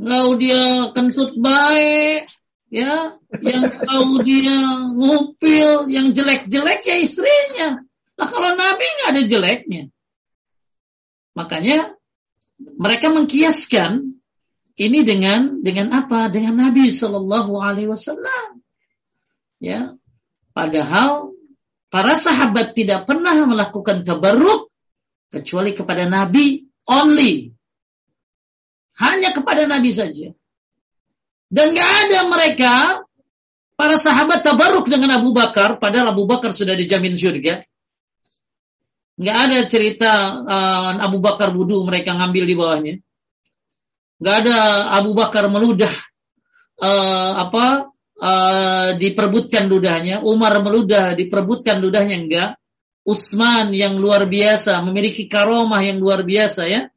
tahu dia kentut baik, ya, yang tahu dia ngupil, yang jelek-jelek ya istrinya. Lah kalau Nabi nggak ada jeleknya. Makanya mereka mengkiaskan ini dengan dengan apa? Dengan Nabi Shallallahu Alaihi Wasallam. Ya, padahal para sahabat tidak pernah melakukan tabarruk kecuali kepada Nabi only. Hanya kepada Nabi saja. Dan gak ada mereka, para sahabat tabaruk dengan Abu Bakar, padahal Abu Bakar sudah dijamin surga. Gak ada cerita uh, Abu Bakar wudhu mereka ngambil di bawahnya. Gak ada Abu Bakar meludah uh, apa uh, diperbutkan ludahnya, Umar meludah diperbutkan ludahnya enggak. Utsman yang luar biasa, memiliki karomah yang luar biasa ya.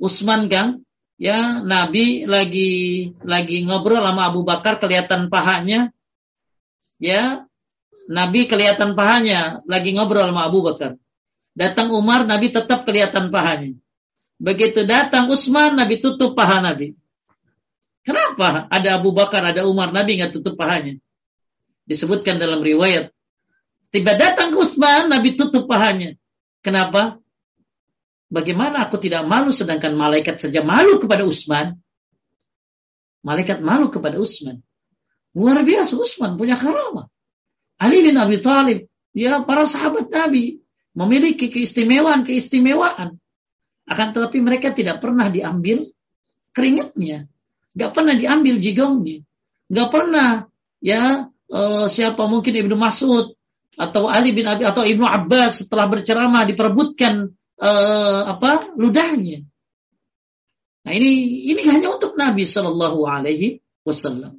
Utsman kan, ya Nabi lagi lagi ngobrol sama Abu Bakar kelihatan pahanya. Ya, Nabi kelihatan pahanya lagi ngobrol sama Abu Bakar. Datang Umar, Nabi tetap kelihatan pahanya. Begitu datang Utsman, Nabi tutup paha Nabi. Kenapa? Ada Abu Bakar, ada Umar, Nabi nggak tutup pahanya. Disebutkan dalam riwayat Tiba datang Utsman, Nabi tutup pahanya. Kenapa? Bagaimana aku tidak malu sedangkan malaikat saja malu kepada Utsman? Malaikat malu kepada Utsman. Luar biasa Utsman punya karamah. Ali bin Abi Thalib, ya para sahabat Nabi memiliki keistimewaan-keistimewaan. Akan tetapi mereka tidak pernah diambil keringatnya. Gak pernah diambil jigongnya. Gak pernah ya uh, siapa mungkin Ibnu Mas'ud atau Ali bin Abi atau Ibnu Abbas setelah berceramah diperebutkan uh, apa ludahnya. Nah ini ini hanya untuk Nabi Shallallahu Alaihi Wasallam.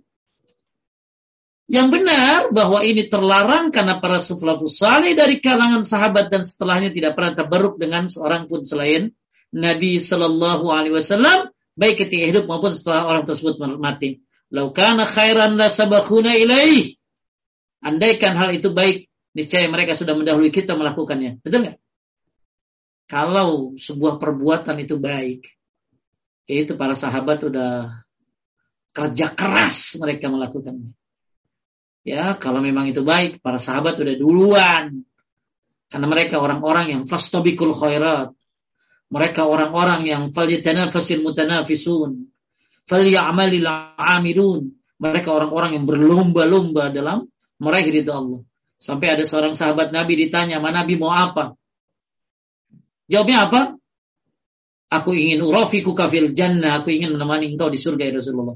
Yang benar bahwa ini terlarang karena para suflafus salih dari kalangan sahabat dan setelahnya tidak pernah tabaruk dengan seorang pun selain Nabi Shallallahu Alaihi Wasallam baik ketika hidup maupun setelah orang tersebut mati. Laukana khairan la sabakuna ilaih. Andaikan hal itu baik, niscaya mereka sudah mendahului kita melakukannya. Betul nggak? Kalau sebuah perbuatan itu baik, itu para sahabat sudah kerja keras mereka melakukannya. Ya, kalau memang itu baik, para sahabat sudah duluan. Karena mereka orang-orang yang fastobikul khairat. Mereka orang-orang yang faljitanafasil mutanafisun. Falyamalil amilun. Mereka orang-orang yang berlomba-lomba dalam meraih ridha Allah. Sampai ada seorang sahabat Nabi ditanya, "Ma Nabi mau apa?" Jawabnya apa? Aku ingin urafiku kafil jannah. Aku ingin menemani engkau di surga ya Rasulullah.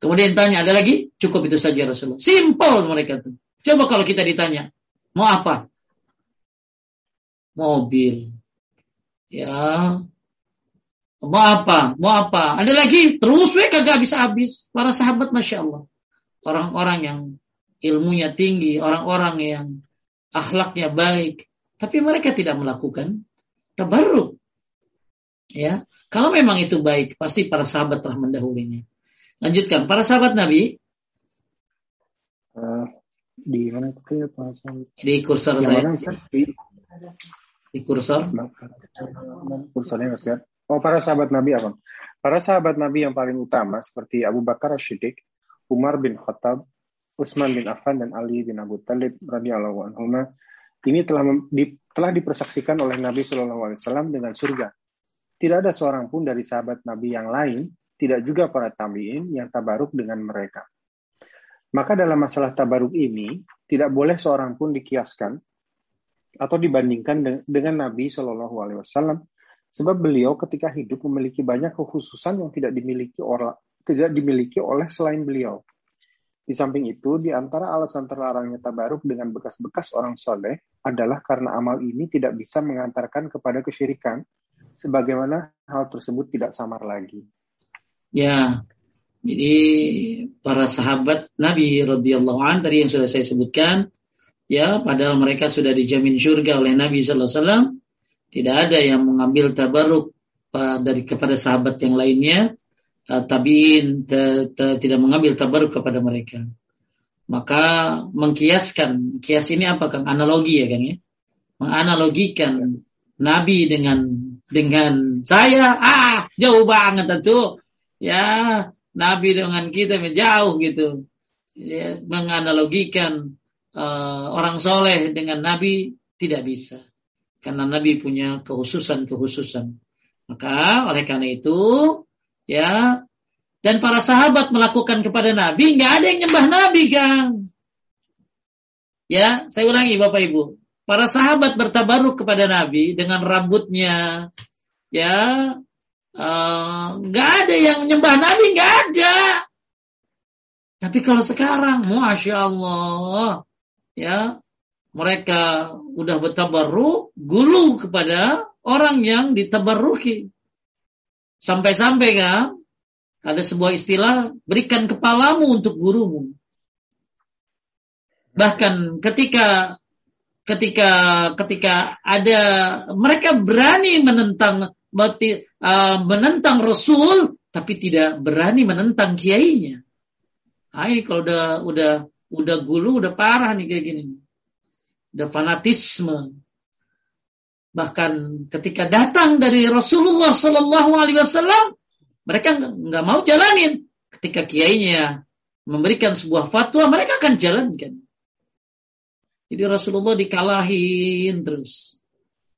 Kemudian tanya, ada lagi? Cukup itu saja Rasulullah. Simple mereka tuh. Coba kalau kita ditanya, mau apa? Mobil. Ya. Mau apa? Mau apa? Ada lagi? Terus we kagak habis-habis. Para sahabat Masya Allah. Orang-orang yang ilmunya tinggi. Orang-orang yang akhlaknya baik. Tapi mereka tidak melakukan tabarruk. Ya, kalau memang itu baik, pasti para sahabat telah mendahulunya. Lanjutkan, para sahabat Nabi. Uh, di mana itu? Di kursor Yang saya. Mana, di, kursor. Kursornya nggak Oh, para sahabat Nabi apa? Para sahabat Nabi yang paling utama seperti Abu Bakar As-Siddiq, Umar bin Khattab, Utsman bin Affan dan Ali bin Abu Talib radhiyallahu anhu ini telah di, telah dipersaksikan oleh Nabi Shallallahu alaihi wasallam dengan surga. Tidak ada seorang pun dari sahabat Nabi yang lain tidak juga para tabi'in yang tabaruk dengan mereka. Maka dalam masalah tabaruk ini, tidak boleh seorang pun dikiaskan atau dibandingkan dengan Nabi Shallallahu Alaihi Wasallam, sebab beliau ketika hidup memiliki banyak kekhususan yang tidak dimiliki orang tidak dimiliki oleh selain beliau. Di samping itu, di antara alasan terlarangnya tabaruk dengan bekas-bekas orang soleh adalah karena amal ini tidak bisa mengantarkan kepada kesyirikan, sebagaimana hal tersebut tidak samar lagi. Ya, jadi para sahabat Nabi radhiyallahu an tadi yang sudah saya sebutkan, ya padahal mereka sudah dijamin surga oleh Nabi sallallahu alaihi wasallam, tidak ada yang mengambil tabaruk dari kepada sahabat yang lainnya, uh, tabiin tidak mengambil tabaruk kepada mereka. Maka mengkiaskan, kias ini apa kan? Analogi ya kan ya? Menganalogikan Nabi dengan dengan saya, ah jauh banget tentu ya Nabi dengan kita menjauh gitu ya, menganalogikan uh, orang soleh dengan Nabi tidak bisa. Karena Nabi punya kehususan-kehususan maka oleh karena itu ya dan para sahabat melakukan kepada Nabi nggak ada yang nyembah Nabi Kang ya saya ulangi Bapak Ibu. Para sahabat bertabaruk kepada Nabi dengan rambutnya ya Eh, nggak uh, ada yang menyembah Nabi, nggak ada. Tapi kalau sekarang, masya Allah, ya mereka udah bertabarruk, gulu kepada orang yang ditabarruki. Sampai-sampai kan, ada sebuah istilah, berikan kepalamu untuk gurumu. Bahkan ketika ketika ketika ada mereka berani menentang uh, menentang Rasul tapi tidak berani menentang kiainya. Ini kalau udah udah udah gulu udah parah nih kayak gini. Udah fanatisme. Bahkan ketika datang dari Rasulullah Shallallahu Alaihi Wasallam, mereka nggak mau jalanin. Ketika kiainya memberikan sebuah fatwa, mereka akan jalankan. Jadi Rasulullah dikalahin terus.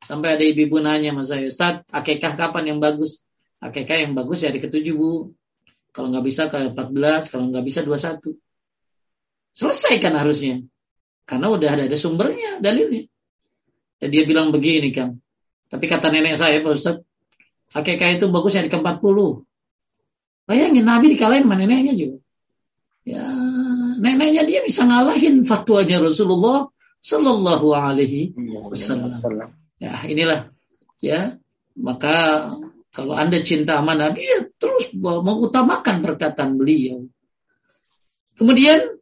Sampai ada ibu-ibu nanya sama saya, Ustaz, akikah kapan yang bagus? Akikah yang bagus ya di ketujuh bu. Kalau nggak bisa ke 14, kalau nggak bisa 21. Selesai kan harusnya. Karena udah ada, ada sumbernya, dalilnya. Dan dia bilang begini kan. Tapi kata nenek saya, Pak Ustaz, akikah itu bagusnya di ke-40. Bayangin Nabi dikalahin sama neneknya juga. Ya, neneknya dia bisa ngalahin fatwanya Rasulullah Sallallahu Alaihi Wasallam. Ya, inilah ya. Maka kalau Anda cinta sama Nabi ya terus mengutamakan perkataan beliau. Kemudian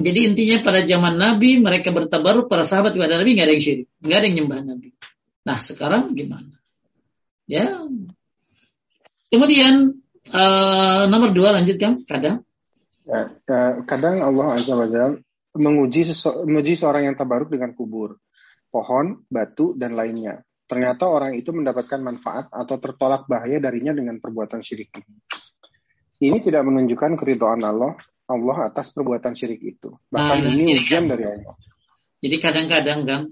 jadi intinya pada zaman Nabi mereka bertabaruk para sahabat kepada Nabi nggak ada yang syirik, nggak ada yang nyembah Nabi. Nah sekarang gimana? Ya. Kemudian uh, nomor dua lanjutkan kadang. Ya, ya, kadang Allah azza wajalla menguji, menguji seorang yang tabaruk dengan kubur pohon, batu, dan lainnya. Ternyata orang itu mendapatkan manfaat atau tertolak bahaya darinya dengan perbuatan syirik ini. Ini tidak menunjukkan keridhaan Allah Allah atas perbuatan syirik itu. Bahkan nah, ini ujian dari Allah. Jadi kadang-kadang kan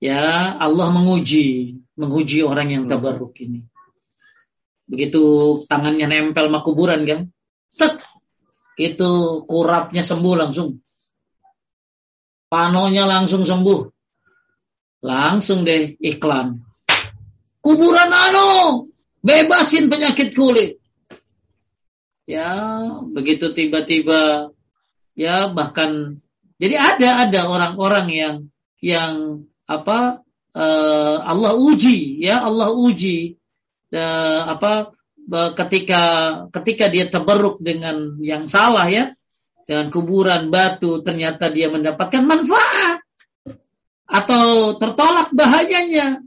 ya Allah menguji, menguji orang yang hmm. tabarruk ini. Begitu tangannya nempel sama kuburan kan, set, itu kurapnya sembuh langsung. Panonya langsung sembuh langsung deh iklan. kuburan anu, bebasin penyakit kulit. Ya, begitu tiba-tiba ya bahkan jadi ada ada orang-orang yang yang apa uh, Allah uji ya Allah uji uh, apa ketika ketika dia terberuk dengan yang salah ya dengan kuburan batu ternyata dia mendapatkan manfaat atau tertolak bahayanya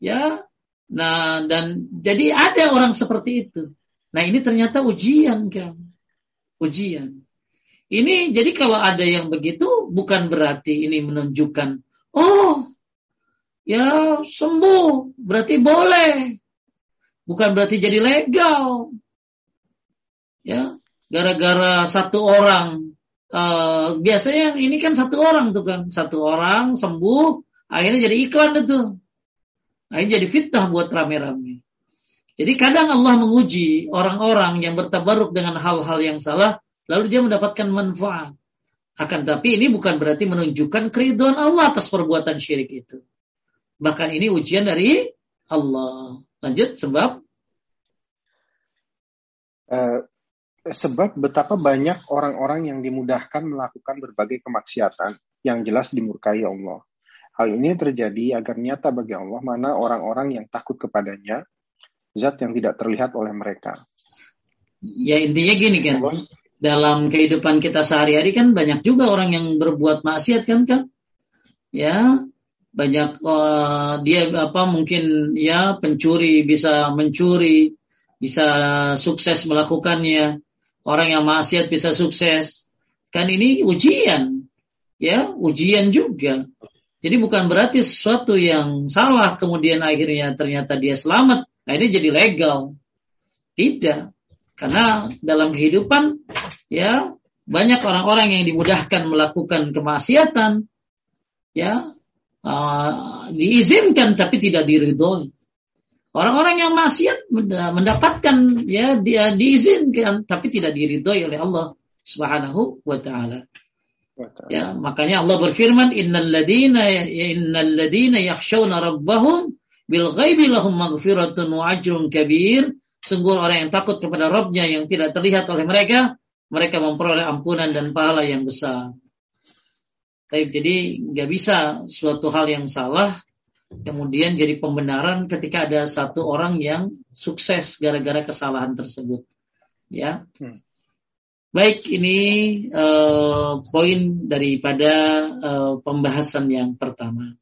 ya. Nah dan jadi ada orang seperti itu nah ini ternyata ujian kan ujian. Ini jadi kalau ada yang begitu bukan berarti ini menunjukkan oh ya sembuh berarti boleh. Bukan berarti jadi legal. Ya gara-gara satu orang uh, biasanya ini kan satu orang tuh kan satu orang sembuh akhirnya jadi iklan itu. Akhirnya jadi fitnah buat rame-rame jadi kadang Allah menguji orang-orang yang bertabaruk dengan hal-hal yang salah lalu dia mendapatkan manfaat. Akan tapi ini bukan berarti menunjukkan keriduan Allah atas perbuatan syirik itu. Bahkan ini ujian dari Allah. Lanjut sebab? Uh, sebab betapa banyak orang-orang yang dimudahkan melakukan berbagai kemaksiatan yang jelas dimurkai Allah. Hal ini terjadi agar nyata bagi Allah mana orang-orang yang takut kepadanya, zat yang tidak terlihat oleh mereka. Ya intinya gini kan, dalam kehidupan kita sehari-hari kan banyak juga orang yang berbuat maksiat kan kan, ya banyak uh, dia apa mungkin ya pencuri bisa mencuri, bisa sukses melakukannya, orang yang maksiat bisa sukses. Kan ini ujian, ya, ujian juga. Jadi bukan berarti sesuatu yang salah kemudian akhirnya ternyata dia selamat, ini jadi legal. Tidak. Karena dalam kehidupan ya banyak orang-orang yang dimudahkan melakukan kemaksiatan ya uh, diizinkan tapi tidak diridhoi. Orang-orang yang maksiat mendapatkan ya dia diizinkan tapi tidak diridhoi oleh Allah Subhanahu wa taala. Ya, makanya Allah berfirman innal ladina innal ladina yakhshawna rabbahum bil ghaibi lahum maghfiratun wa ajrun kabir. Sungguh orang yang takut kepada Rabbnya yang tidak terlihat oleh mereka, mereka memperoleh ampunan dan pahala yang besar. Tapi jadi nggak bisa suatu hal yang salah kemudian jadi pembenaran ketika ada satu orang yang sukses gara-gara kesalahan tersebut. Ya. Hmm. Baik, ini uh, poin daripada uh, pembahasan yang pertama.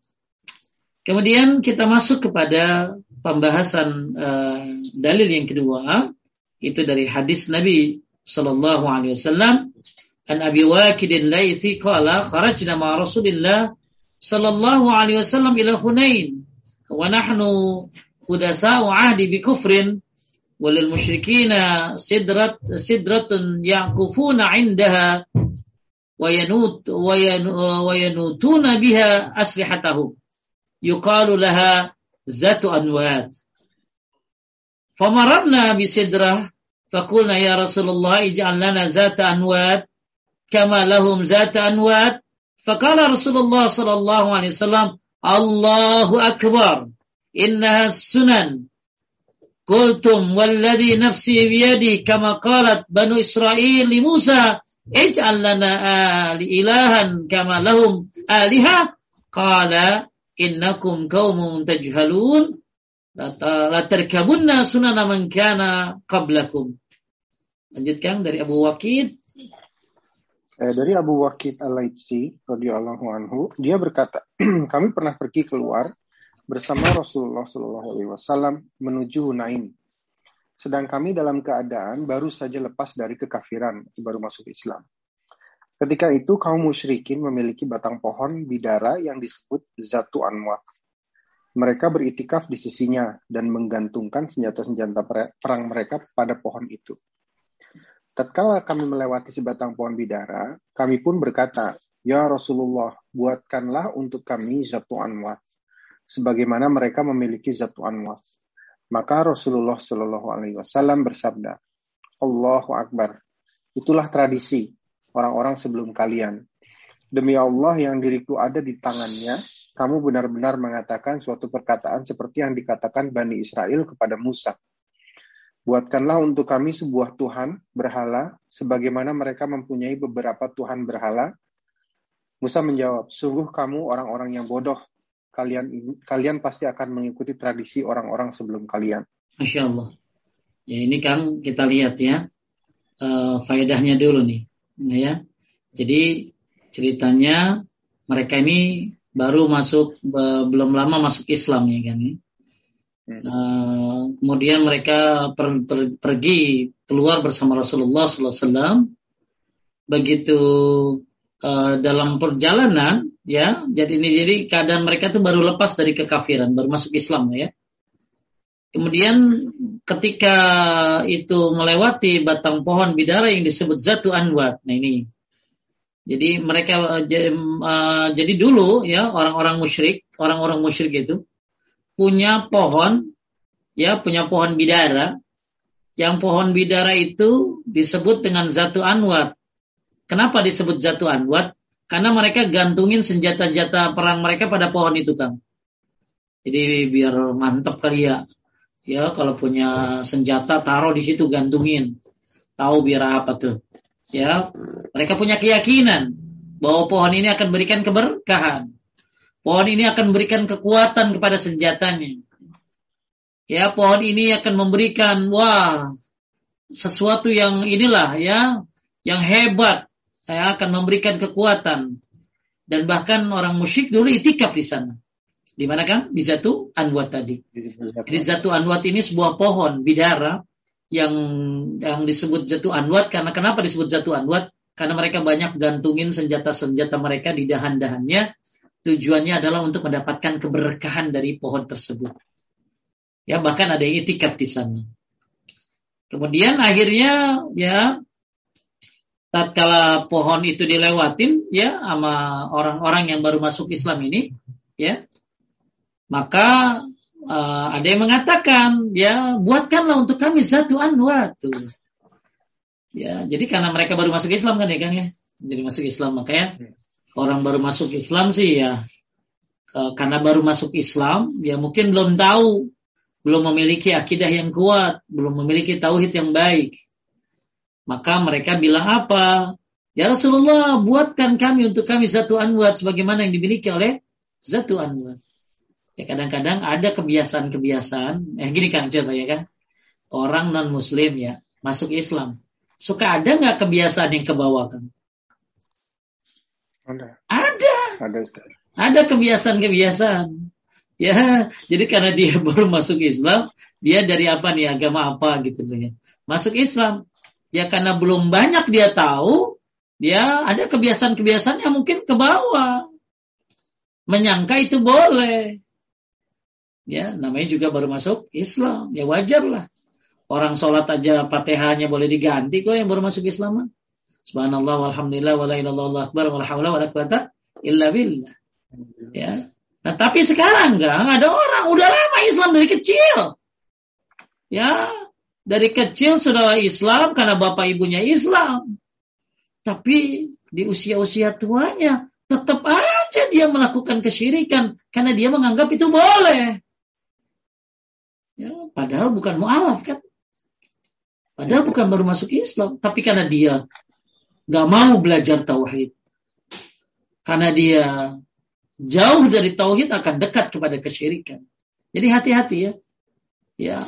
Kemudian kita masuk kepada pembahasan uh, dalil yang kedua, itu dari hadis Nabi Sallallahu Alaihi Wasallam. An Abi Waqidin Laythi qala kharajna ma Rasulillah sallallahu alaihi wasallam ila Hunain wa nahnu hudasa'u ahdi bi kufrin walil musyrikina sidrat sidratun yaqufuna 'indaha wa yanut wa yanutuna biha aslihatahum laha zatu anwat famararna bi sidrah فقلنا يا رسول الله اجعل لنا ذات أنوات كما لهم ذات أنوات. فقال رسول الله صلى الله عليه وسلم الله أكبر إنها السنن. قلتم والذي نفسي بيدي كما قالت بنو إسرائيل لموسى اجعل لنا آل إلها كما لهم آلهة. قال innakum qaumun tajhalun la tarkabunna sunana man kana qablakum. Lanjutkan dari Abu Waqid. Eh, dari Abu Waqid Al-Laitsi radhiyallahu anhu, dia berkata, kami pernah pergi keluar bersama Rasulullah Shallallahu alaihi wasallam menuju Hunain. Sedang kami dalam keadaan baru saja lepas dari kekafiran, baru masuk Islam. Ketika itu kaum musyrikin memiliki batang pohon bidara yang disebut Zatu Anwat. Mereka beritikaf di sisinya dan menggantungkan senjata-senjata perang mereka pada pohon itu. Tatkala kami melewati sebatang pohon bidara, kami pun berkata, Ya Rasulullah, buatkanlah untuk kami zatu anwas, sebagaimana mereka memiliki zatu anwas. Maka Rasulullah Shallallahu Alaihi Wasallam bersabda, Allahu Akbar. Itulah tradisi orang-orang sebelum kalian. Demi Allah yang diriku ada di tangannya, kamu benar-benar mengatakan suatu perkataan seperti yang dikatakan Bani Israel kepada Musa. Buatkanlah untuk kami sebuah Tuhan berhala, sebagaimana mereka mempunyai beberapa Tuhan berhala. Musa menjawab, sungguh kamu orang-orang yang bodoh. Kalian kalian pasti akan mengikuti tradisi orang-orang sebelum kalian. Masya Allah. Ya ini kan kita lihat ya, uh, faedahnya dulu nih. Ya. Jadi ceritanya mereka ini baru masuk belum lama masuk Islam ya kan. Uh, kemudian mereka per, per, pergi keluar bersama Rasulullah SAW. Begitu uh, dalam perjalanan, ya, jadi ini jadi keadaan mereka itu baru lepas dari kekafiran, baru masuk Islam ya. Kemudian ketika itu melewati batang pohon bidara yang disebut Zatu Anwat. Nah ini jadi mereka uh, jadi dulu ya orang-orang musyrik, orang-orang musyrik itu punya pohon ya punya pohon bidara. Yang pohon bidara itu disebut dengan Zatu Anwat. Kenapa disebut Zatu Anwat? Karena mereka gantungin senjata-senjata perang mereka pada pohon itu, Kang. Jadi biar mantap kali ya. Ya, kalau punya senjata taruh di situ gantungin. Tahu biar apa tuh? ya mereka punya keyakinan bahwa pohon ini akan berikan keberkahan. Pohon ini akan memberikan kekuatan kepada senjatanya. Ya, pohon ini akan memberikan wah sesuatu yang inilah ya, yang hebat, ya, akan memberikan kekuatan. Dan bahkan orang musyrik dulu itikaf di sana. Di mana kan? Di Zatu Anwat tadi. Di Zatu Anwat ini sebuah pohon bidara yang yang disebut jatuh anwat karena kenapa disebut jatuh anwat? Karena mereka banyak gantungin senjata-senjata mereka di dahan-dahannya. Tujuannya adalah untuk mendapatkan keberkahan dari pohon tersebut. Ya bahkan ada yang itikaf di sana. Kemudian akhirnya ya tatkala pohon itu dilewatin ya sama orang-orang yang baru masuk Islam ini ya maka uh, ada yang mengatakan ya buatkanlah untuk kami satu anwat tuh. Ya, jadi karena mereka baru masuk Islam kan ya kan ya. Jadi masuk Islam makanya orang baru masuk Islam sih ya uh, karena baru masuk Islam ya mungkin belum tahu, belum memiliki akidah yang kuat, belum memiliki tauhid yang baik. Maka mereka bilang apa? Ya Rasulullah, buatkan kami untuk kami satu anwat sebagaimana yang dimiliki oleh satu anwat. Ya kadang-kadang ada kebiasaan-kebiasaan. Eh gini Kang coba ya kan. Orang non Muslim ya masuk Islam. Suka ada nggak kebiasaan yang kebawa kan? Ada. Ada. Ada. Ada kebiasaan-kebiasaan. Ya, jadi karena dia baru masuk Islam, dia dari apa nih agama apa gitu ya. Masuk Islam. Ya karena belum banyak dia tahu, dia ada kebiasaan-kebiasaan yang mungkin ke bawah. Menyangka itu boleh ya namanya juga baru masuk Islam. Ya wajar lah. Orang sholat aja fatihahnya boleh diganti kok yang baru masuk Islam subhanallah walhamdulillah wala ilallah akbar wala hawla wala quwata illa billah. Ya. Nah tapi sekarang enggak. Ada orang. Udah lama Islam dari kecil. Ya. Dari kecil sudah Islam karena bapak ibunya Islam. Tapi di usia-usia tuanya tetap aja dia melakukan kesyirikan karena dia menganggap itu boleh Ya, padahal bukan mu'alaf kan. Padahal bukan baru masuk Islam. Tapi karena dia gak mau belajar tauhid. Karena dia jauh dari tauhid akan dekat kepada kesyirikan. Jadi hati-hati ya. Ya,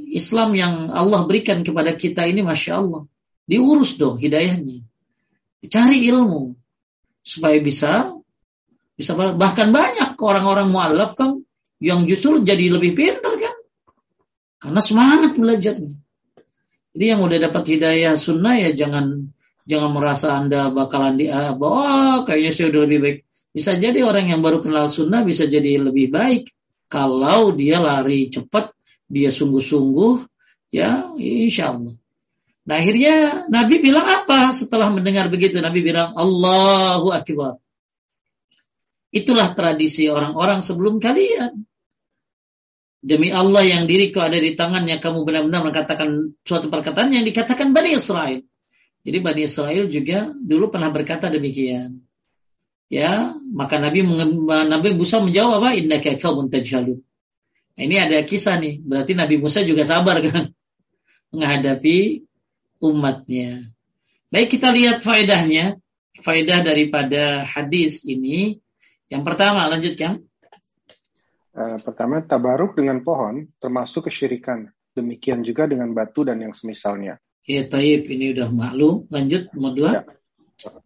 Islam yang Allah berikan kepada kita ini Masya Allah. Diurus dong hidayahnya. Cari ilmu. Supaya bisa bisa bahkan banyak orang-orang mu'alaf kan yang justru jadi lebih pintar kan karena semangat belajarnya. Jadi yang udah dapat hidayah sunnah ya jangan jangan merasa anda bakalan di ah, oh kayaknya sih udah lebih baik. Bisa jadi orang yang baru kenal sunnah bisa jadi lebih baik kalau dia lari cepat, dia sungguh-sungguh, ya insya Allah. Nah akhirnya Nabi bilang apa setelah mendengar begitu? Nabi bilang Allahu Akbar. Itulah tradisi orang-orang sebelum kalian. Demi Allah yang diriku ada di tangannya, kamu benar-benar mengatakan suatu perkataan yang dikatakan Bani Israel. Jadi Bani Israel juga dulu pernah berkata demikian. Ya, maka Nabi Nabi Musa menjawab apa? Innaka kaumun tajhalun. Nah, ini ada kisah nih. Berarti Nabi Musa juga sabar kan menghadapi umatnya. Baik kita lihat faedahnya. Faedah daripada hadis ini. Yang pertama, lanjutkan. Uh, pertama, tabaruk dengan pohon termasuk kesyirikan. Demikian juga dengan batu dan yang semisalnya. Ya, taib. Ini udah maklum. Lanjut, nomor dua. Ya.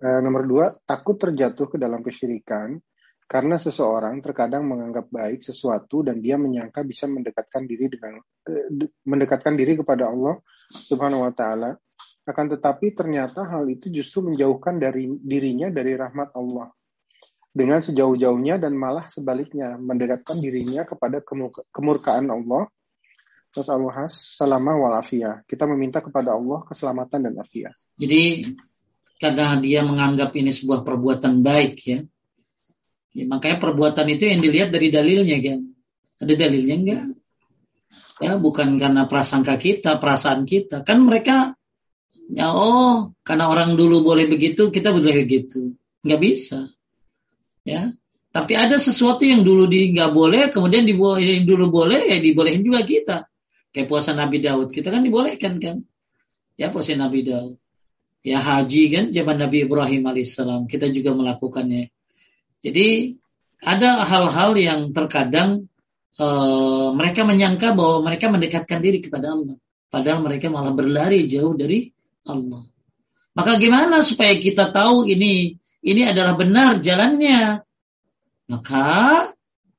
Uh, nomor dua, takut terjatuh ke dalam kesyirikan karena seseorang terkadang menganggap baik sesuatu dan dia menyangka bisa mendekatkan diri dengan uh, mendekatkan diri kepada Allah Subhanahu wa taala akan tetapi ternyata hal itu justru menjauhkan dari dirinya dari rahmat Allah dengan sejauh-jauhnya dan malah sebaliknya mendekatkan dirinya kepada kemurkaan Allah Terus Allah salama walafiyah. Kita meminta kepada Allah keselamatan dan afiat. Jadi karena dia menganggap ini sebuah perbuatan baik ya. ya makanya perbuatan itu yang dilihat dari dalilnya kan. Ada dalilnya enggak? Ya, bukan karena prasangka kita, perasaan kita. Kan mereka ya oh, karena orang dulu boleh begitu, kita boleh begitu. Enggak bisa. Ya. Tapi ada sesuatu yang dulu di nggak boleh, kemudian yang dulu boleh, ya dibolehin juga kita. Kayak puasa Nabi Daud. Kita kan dibolehkan kan. Ya puasa Nabi Daud. Ya haji kan zaman Nabi Ibrahim alaihissalam. Kita juga melakukannya. Jadi ada hal-hal yang terkadang uh, mereka menyangka bahwa mereka mendekatkan diri kepada Allah. Padahal mereka malah berlari jauh dari Allah. Maka gimana supaya kita tahu ini ini adalah benar jalannya? Maka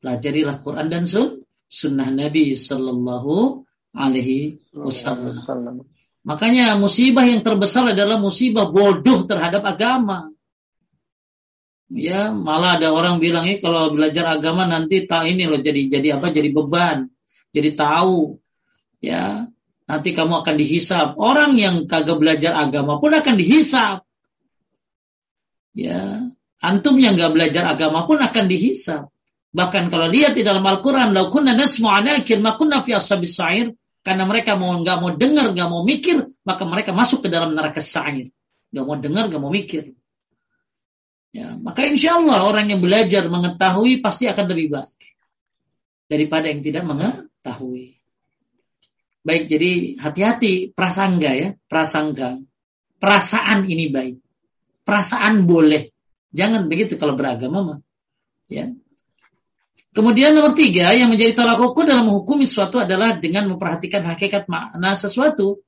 pelajarilah Quran dan sun, sunnah Nabi Sallallahu alaihi wasallam. Makanya musibah yang terbesar adalah musibah bodoh terhadap agama. Ya, malah ada orang bilang ini kalau belajar agama nanti tak ini loh jadi jadi apa? Jadi beban, jadi tahu. Ya, nanti kamu akan dihisap. Orang yang kagak belajar agama pun akan dihisap. Ya, antum yang gak belajar agama pun akan dihisap. Bahkan kalau lihat di dalam Al-Quran, lau kunna nasmu anakir ma kunna fi sa'ir. Karena mereka mau nggak mau dengar, nggak mau mikir, maka mereka masuk ke dalam neraka sa'ir. Nggak mau dengar, nggak mau mikir. Ya, maka insya Allah orang yang belajar mengetahui pasti akan lebih baik daripada yang tidak mengetahui. Baik, jadi hati-hati prasangga ya, prasangga. Perasaan ini baik. Perasaan boleh. Jangan begitu kalau beragama mah. Ya. Kemudian nomor tiga yang menjadi tolak ukur dalam menghukumi sesuatu adalah dengan memperhatikan hakikat makna sesuatu.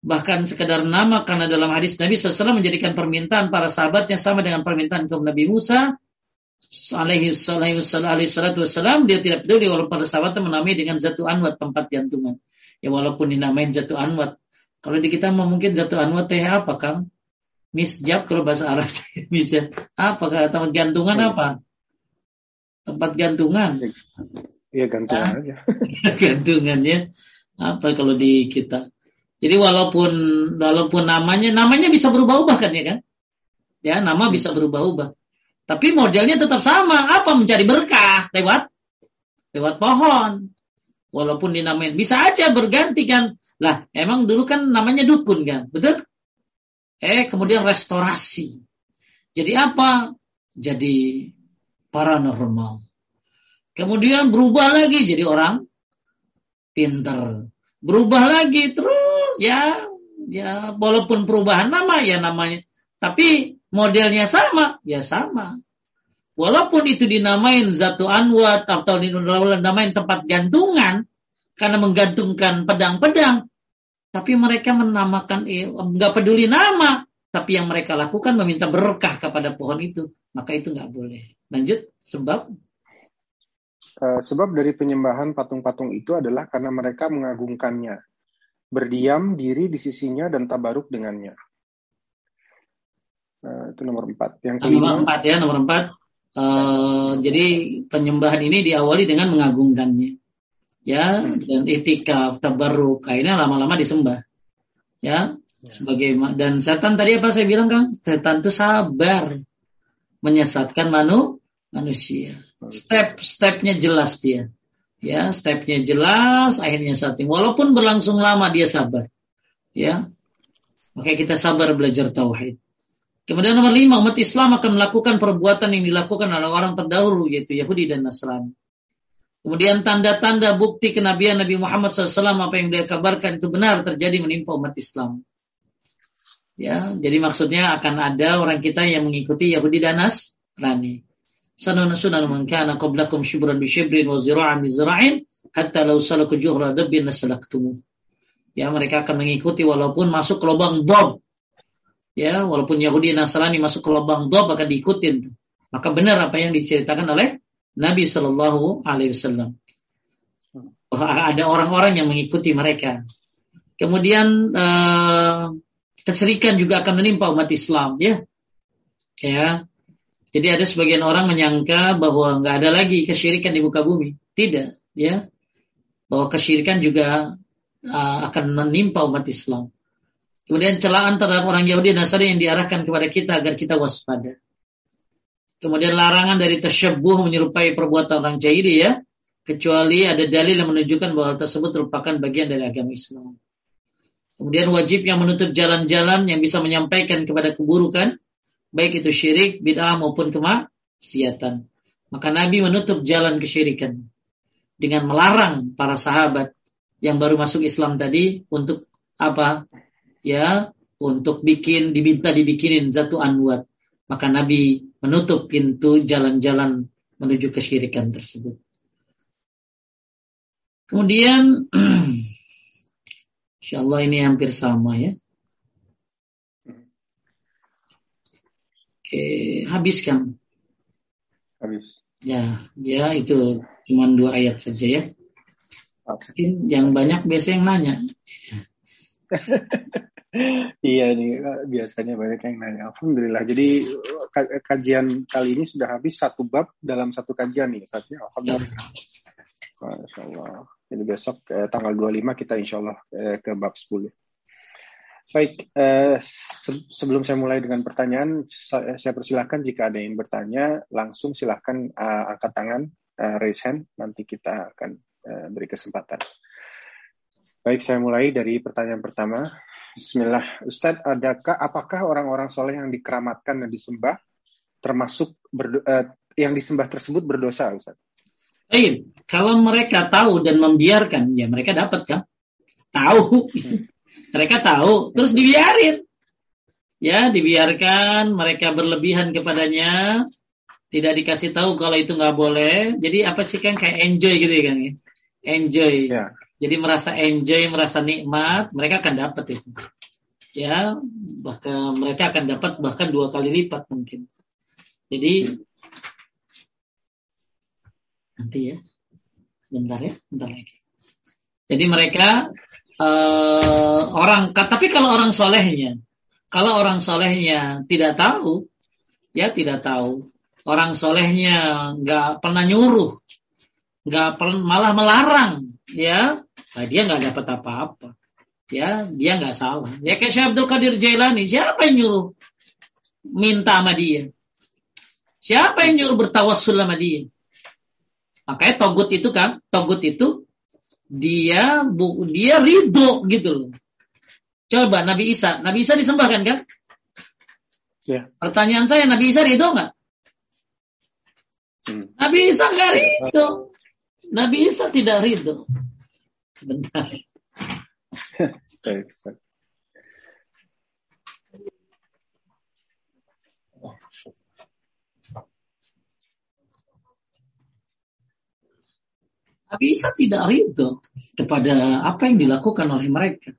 Bahkan sekedar nama karena dalam hadis Nabi SAW menjadikan permintaan para sahabat yang sama dengan permintaan kaum Nabi Musa alaihi salatu dia tidak peduli walaupun para sahabat menamai dengan jatuh anwat tempat jantungan. Ya walaupun dinamain jatuh anwat. Kalau di kita mungkin jatuh anwat teh apa Kang? Misjab kalau bahasa Arab. Misjab. Apa tempat gantungan apa? tempat gantungan. Iya gantungan ah, aja. gantungannya apa kalau di kita. Jadi walaupun walaupun namanya namanya bisa berubah-ubah kan ya kan? Ya nama bisa berubah-ubah. Tapi modelnya tetap sama. Apa mencari berkah lewat lewat pohon. Walaupun dinamain bisa aja berganti kan. Lah emang dulu kan namanya dukun kan, betul? Eh kemudian restorasi. Jadi apa? Jadi paranormal. Kemudian berubah lagi jadi orang pinter. Berubah lagi terus ya ya walaupun perubahan nama ya namanya tapi modelnya sama ya sama. Walaupun itu dinamain Zatu Anwat atau dinamain tempat gantungan karena menggantungkan pedang-pedang, tapi mereka menamakan eh, nggak peduli nama, tapi yang mereka lakukan meminta berkah kepada pohon itu, maka itu nggak boleh. Lanjut, sebab? Uh, sebab dari penyembahan patung-patung itu adalah karena mereka mengagungkannya, berdiam diri di sisinya dan tabaruk dengannya. Uh, itu nomor empat. Yang kelima, nomor empat ya, nomor empat. Uh, jadi penyembahan ini diawali dengan mengagungkannya, ya, hmm. dan itikaf, tabaruk, akhirnya lama-lama disembah, ya, ya. sebagai dan setan tadi apa saya bilang kang, setan itu sabar, menyesatkan manu, manusia. Step-stepnya jelas dia. Ya, stepnya jelas, akhirnya saat ini. Walaupun berlangsung lama dia sabar. Ya, Makanya kita sabar belajar tauhid. Kemudian nomor lima, umat Islam akan melakukan perbuatan yang dilakukan oleh orang terdahulu, yaitu Yahudi dan Nasrani. Kemudian tanda-tanda bukti kenabian Nabi Muhammad SAW apa yang dia kabarkan itu benar terjadi menimpa umat Islam. Ya, jadi maksudnya akan ada orang kita yang mengikuti Yahudi dan Nasrani. Sanan sunan man kana qablakum shibran bi shibrin wa zira'an bi zira'in hatta law salaku juhra dabbin lasalaktumu. Ya, mereka akan mengikuti walaupun masuk ke lubang bom ya walaupun Yahudi Nasrani masuk ke lubang dob akan diikutin maka benar apa yang diceritakan oleh Nabi Shallallahu Alaihi Wasallam. Ada orang-orang yang mengikuti mereka. Kemudian uh, keserikan juga akan menimpa umat Islam ya. Ya. Jadi ada sebagian orang menyangka bahwa nggak ada lagi kesyirikan di muka bumi. Tidak ya. Bahwa kesyirikan juga uh, akan menimpa umat Islam. Kemudian celaan terhadap orang Yahudi dan Nasrani yang diarahkan kepada kita agar kita waspada. Kemudian larangan dari tersyabuh menyerupai perbuatan orang jahili ya, kecuali ada dalil yang menunjukkan bahwa hal tersebut merupakan bagian dari agama Islam. Kemudian wajib yang menutup jalan-jalan yang bisa menyampaikan kepada keburukan, baik itu syirik, bid'ah maupun kemaksiatan. Maka Nabi menutup jalan kesyirikan dengan melarang para sahabat yang baru masuk Islam tadi untuk apa? ya untuk bikin diminta dibikinin zatu anwat maka Nabi menutup pintu jalan-jalan menuju kesyirikan tersebut kemudian Insya Allah ini hampir sama ya Oke, habiskan. Habis. Ya, ya itu cuma dua ayat saja ya. Mungkin yang banyak biasa yang nanya. iya nih biasanya banyak yang nanya. Alhamdulillah. Jadi kajian kali ini sudah habis satu bab dalam satu kajian nih. Saatnya Alhamdulillah. Masya Allah. Jadi besok eh, tanggal 25 kita insya Allah eh, ke bab 10. Baik, eh, se sebelum saya mulai dengan pertanyaan, saya, saya persilahkan jika ada yang bertanya, langsung silahkan uh, angkat tangan, uh, raise hand, nanti kita akan uh, beri kesempatan. Baik, saya mulai dari pertanyaan pertama. Bismillah, Ustadz, adakah apakah orang-orang soleh yang dikeramatkan dan disembah termasuk berdo, uh, yang disembah tersebut berdosa, Ustadz? Eh, kalau mereka tahu dan membiarkan, ya mereka dapat kan? Tahu, hmm. mereka tahu, terus dibiarin, ya dibiarkan mereka berlebihan kepadanya, tidak dikasih tahu kalau itu nggak boleh. Jadi apa sih kan kayak enjoy gitu ya kan? Enjoy. Ya jadi merasa enjoy, merasa nikmat, mereka akan dapat itu. Ya, bahkan mereka akan dapat bahkan dua kali lipat mungkin. Jadi nanti ya, sebentar ya, sebentar lagi. Jadi mereka uh, orang, tapi kalau orang solehnya, kalau orang solehnya tidak tahu, ya tidak tahu, orang solehnya nggak pernah nyuruh, nggak pernah malah melarang, ya Nah, dia nggak dapat apa-apa. Ya, dia nggak salah. Ya kayak Syekh Abdul Qadir Jailani, siapa yang nyuruh minta sama dia? Siapa yang nyuruh bertawassul sama dia? Makanya togut itu kan, togut itu dia bu, dia ridho gitu loh. Coba Nabi Isa, Nabi Isa disembahkan kan? Ya. Pertanyaan saya, Nabi Isa ridho nggak? Hmm. Nabi Isa nggak ridho. Nabi Isa tidak ridho. Sebentar. Nabi Isa tidak ridho kepada apa yang dilakukan oleh mereka.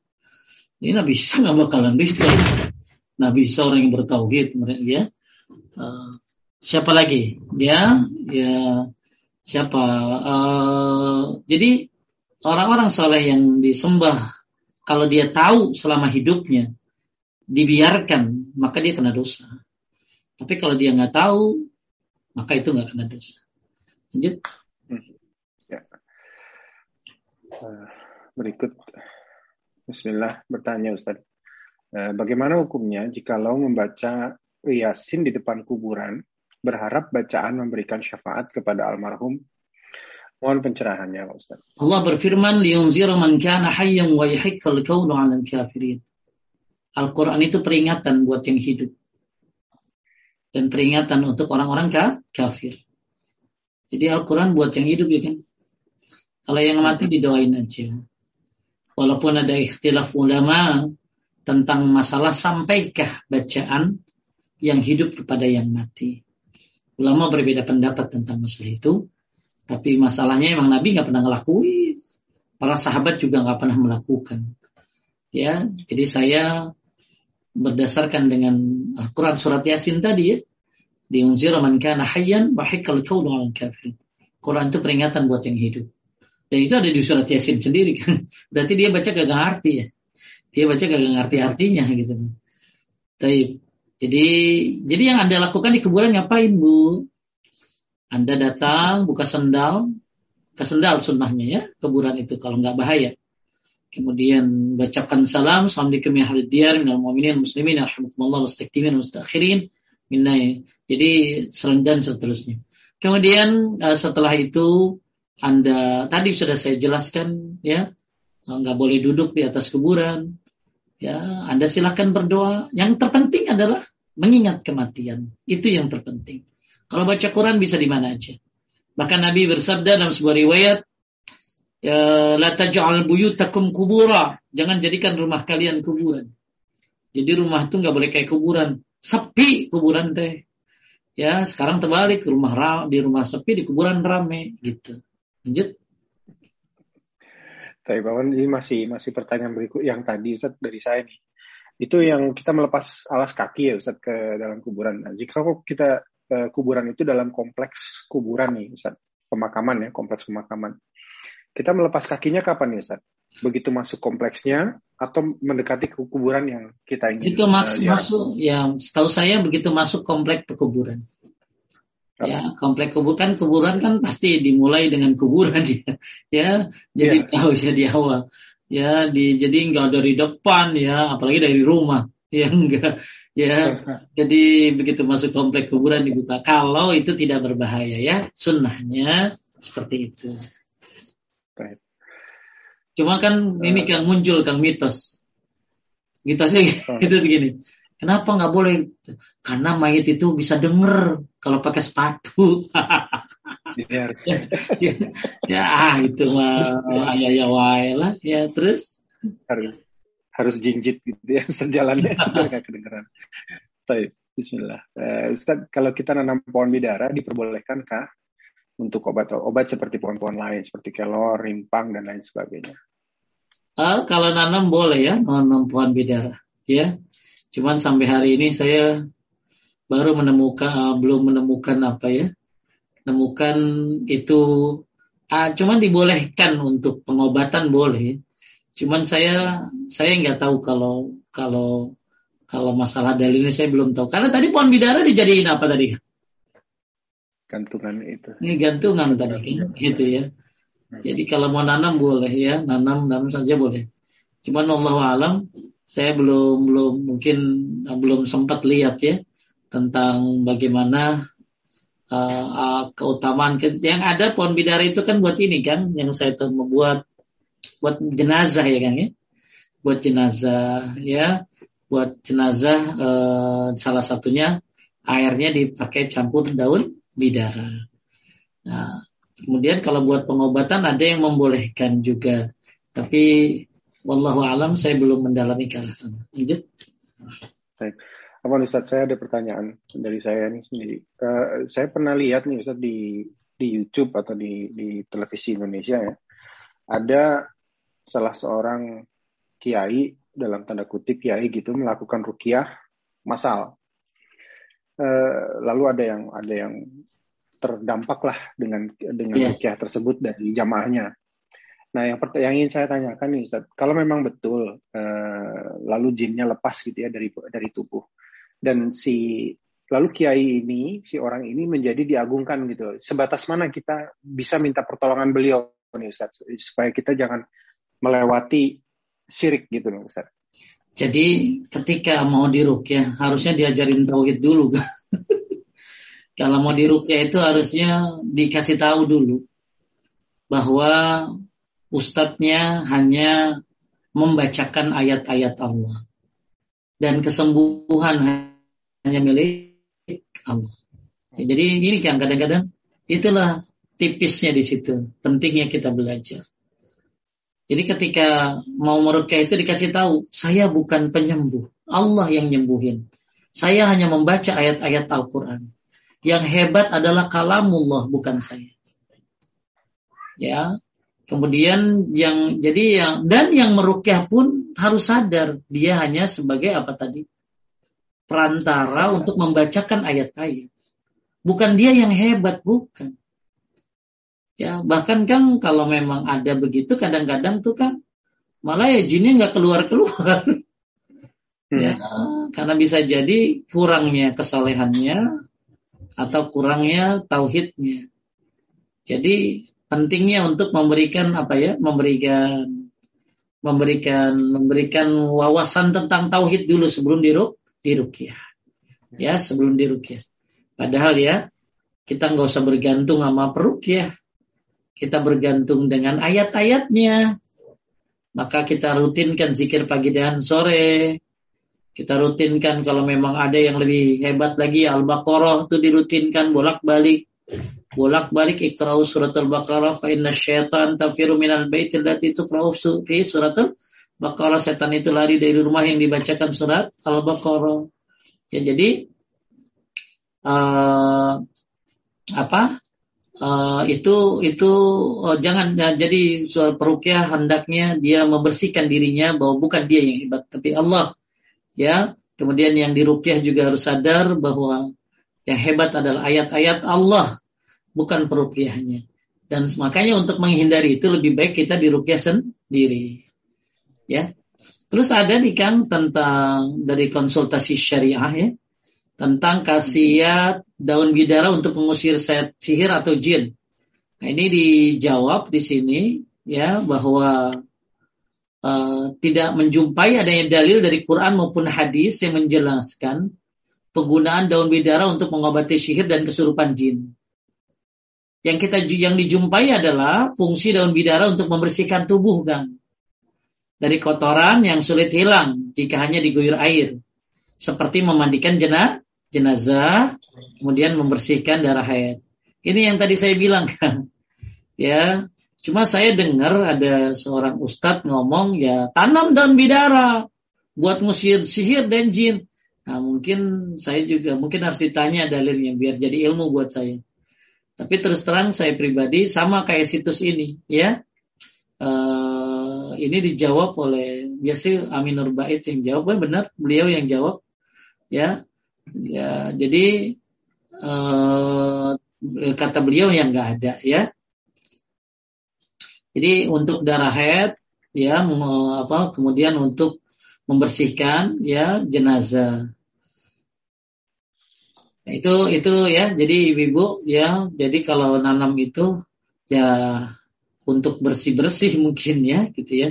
Ini Nabi Isa nggak bakalan ridho. Nabi Isa orang yang bertauhid. Uh, siapa lagi? Dia, ya siapa? Uh, jadi orang-orang soleh yang disembah kalau dia tahu selama hidupnya dibiarkan maka dia kena dosa. Tapi kalau dia nggak tahu maka itu nggak kena dosa. Lanjut. Hmm. Ya. Uh, berikut Bismillah bertanya Ustaz. Uh, bagaimana hukumnya jika lo membaca Yasin di depan kuburan berharap bacaan memberikan syafaat kepada almarhum Mohon pencerahannya Pak Ustaz. Allah berfirman, liyunzira man kana hayyan wa yahiqqal qawlu 'alal kafirin. Al-Quran itu peringatan buat yang hidup. dan peringatan untuk orang-orang kafir. Jadi Al-Quran buat yang hidup ya kan. Kalau yang mati didoain aja. Walaupun ada ikhtilaf ulama tentang masalah sampaikah bacaan yang hidup kepada yang mati. Ulama berbeda pendapat tentang masalah itu. Tapi masalahnya emang Nabi nggak pernah ngelakuin. Para sahabat juga nggak pernah melakukan. Ya, jadi saya berdasarkan dengan Al-Quran surat Yasin tadi ya. Diunzir man kana hayyan wa hikal kaunu al kafir. Quran itu peringatan buat yang hidup. Dan itu ada di surat Yasin sendiri kan. Berarti dia baca gak ngerti ya. Dia baca gak ngerti artinya gitu. Tapi jadi jadi yang Anda lakukan di kuburan ngapain, Bu? Anda datang buka sendal, ke sendal sunnahnya ya, kuburan itu kalau nggak bahaya. Kemudian bacakan salam, Assalamualaikum minal mu'minin, muslimin, Jadi dan seterusnya. Kemudian uh, setelah itu Anda tadi sudah saya jelaskan ya eh, nggak boleh duduk di atas kuburan. Ya, Anda silahkan berdoa. Yang terpenting adalah mengingat kematian. Itu yang terpenting. Kalau baca Quran bisa di mana aja. Bahkan Nabi bersabda dalam sebuah riwayat, ya, la taj'al buyutakum kubura. Jangan jadikan rumah kalian kuburan. Jadi rumah itu nggak boleh kayak kuburan sepi kuburan teh. Ya, sekarang terbalik rumah di rumah sepi di kuburan rame gitu. Lanjut. Tapi Bawan ini masih masih pertanyaan berikut yang tadi Ustaz dari saya nih. Itu yang kita melepas alas kaki ya Ustaz ke dalam kuburan. Nah, jika kita uh, kuburan itu dalam kompleks kuburan nih Ustaz, pemakaman ya, kompleks pemakaman. Kita melepas kakinya kapan nih Ustaz? begitu masuk kompleksnya atau mendekati kuburan yang kita ingin. Itu mas, uh, masuk yang setahu saya begitu masuk komplek kuburan. Ya, komplek kuburan kuburan kan pasti dimulai dengan kuburan ya. ya jadi yeah. tahu ya di awal. Ya, di jadi enggak dari depan ya, apalagi dari rumah. Ya enggak. Ya, jadi begitu masuk komplek kuburan dibuka. Kalau itu tidak berbahaya ya, sunnahnya seperti itu. Baik. Cuma kan ini kan muncul kan mitos. Mitosnya gitu segini. Kenapa nggak boleh? Karena mayat itu bisa denger kalau pakai sepatu. ya, ya, ya, ah itu mah ayah ya wae lah. Ya terus harus harus jinjit gitu ya sejalannya nggak kedengeran. Baik, Bismillah. Uh, Ustaz, kalau kita nanam pohon bidara diperbolehkankah untuk obat-obat seperti pohon-pohon lain seperti kelor, rimpang dan lain sebagainya? Uh, kalau nanam boleh ya, nanam pohon bidara. Ya, cuman sampai hari ini saya baru menemukan, uh, belum menemukan apa ya, menemukan itu. Uh, cuman dibolehkan untuk pengobatan boleh. Cuman saya saya nggak tahu kalau kalau kalau masalah dalil ini saya belum tahu. Karena tadi pohon bidara dijadiin apa tadi? Gantungan itu. Ini gantungan tadi, gitu ya. Jadi kalau mau nanam boleh ya, nanam nanam saja boleh. Cuman Allah alam saya belum belum mungkin belum sempat lihat ya tentang bagaimana uh, uh, keutamaan yang ada pohon bidara itu kan buat ini kan yang saya tuh membuat buat jenazah ya kan ya buat jenazah ya buat jenazah uh, salah satunya airnya dipakai campur daun bidara. Nah, Kemudian kalau buat pengobatan ada yang membolehkan juga. Tapi wallahu alam saya belum mendalami ke arah sana. Lanjut. Baik. Apa Ustaz, saya ada pertanyaan dari saya nih sendiri. Uh, saya pernah lihat nih Ustaz di di YouTube atau di di televisi Indonesia ya. Ada salah seorang kiai dalam tanda kutip kiai gitu melakukan rukiah masal. Uh, lalu ada yang ada yang terdampak lah dengan dengan yeah. rukyah tersebut dari jamaahnya. Nah, yang yang ingin saya tanyakan nih, Ustaz, kalau memang betul uh, lalu jinnya lepas gitu ya dari dari tubuh dan si lalu kiai ini si orang ini menjadi diagungkan gitu. Sebatas mana kita bisa minta pertolongan beliau nih Ustaz supaya kita jangan melewati syirik gitu loh Ustaz. Jadi ketika mau dirukyah harusnya diajarin tauhid dulu kalau mau dirukyah itu harusnya dikasih tahu dulu bahwa ustadznya hanya membacakan ayat-ayat Allah dan kesembuhan hanya milik Allah. Ya, jadi ini kan kadang-kadang itulah tipisnya di situ, pentingnya kita belajar. Jadi ketika mau merukyah itu dikasih tahu, saya bukan penyembuh, Allah yang nyembuhin. Saya hanya membaca ayat-ayat Al-Quran. Yang hebat adalah kalamullah, bukan saya. Ya, kemudian yang jadi yang dan yang merukyah pun harus sadar dia hanya sebagai apa tadi perantara untuk membacakan ayat-ayat. Bukan dia yang hebat, bukan. Ya, bahkan kan kalau memang ada begitu kadang-kadang tuh kan malah ya jinnya nggak keluar-keluar. Hmm. Ya, karena bisa jadi kurangnya kesolehannya atau kurangnya tauhidnya. Jadi pentingnya untuk memberikan apa ya, memberikan memberikan memberikan wawasan tentang tauhid dulu sebelum diruk dirukyah. Ya, sebelum dirukyah. Padahal ya kita nggak usah bergantung sama perukyah kita bergantung dengan ayat-ayatnya. Maka kita rutinkan zikir pagi dan sore. Kita rutinkan kalau memang ada yang lebih hebat lagi Al-Baqarah itu dirutinkan bolak-balik. Bolak-balik ikra'u surat Al-Baqarah fa inna syaitan tafiru minal baitil lati tukra'u fi surat Al-Baqarah. Setan itu lari dari rumah yang dibacakan surat Al-Baqarah. Ya jadi uh, apa uh, itu itu uh, jangan uh, jadi soal perukyah hendaknya dia membersihkan dirinya bahwa bukan dia yang hebat tapi Allah ya kemudian yang dirukyah juga harus sadar bahwa yang hebat adalah ayat-ayat Allah bukan perukyahnya dan makanya untuk menghindari itu lebih baik kita dirukyah sendiri ya terus ada nih Kang tentang dari konsultasi syariah ya tentang khasiat daun bidara untuk mengusir sihir atau jin. Nah, ini dijawab di sini ya bahwa uh, tidak menjumpai adanya dalil dari Quran maupun hadis yang menjelaskan penggunaan daun bidara untuk mengobati sihir dan kesurupan jin. Yang kita yang dijumpai adalah fungsi daun bidara untuk membersihkan tubuh kan dari kotoran yang sulit hilang jika hanya diguyur air seperti memandikan jenazah jenazah, kemudian membersihkan darah haid. Ini yang tadi saya bilang kan. Ya, cuma saya dengar ada seorang ustadz ngomong ya tanam daun bidara buat musir sihir dan jin. Nah mungkin saya juga mungkin harus ditanya dalilnya biar jadi ilmu buat saya. Tapi terus terang saya pribadi sama kayak situs ini ya. Uh, ini dijawab oleh biasa Aminur Bait yang jawab benar beliau yang jawab ya Ya, jadi uh, kata beliau yang nggak ada ya. Jadi untuk darah head ya apa kemudian untuk membersihkan ya jenazah. Itu itu ya jadi ibu-ibu ya jadi kalau nanam itu ya untuk bersih-bersih mungkin ya gitu ya.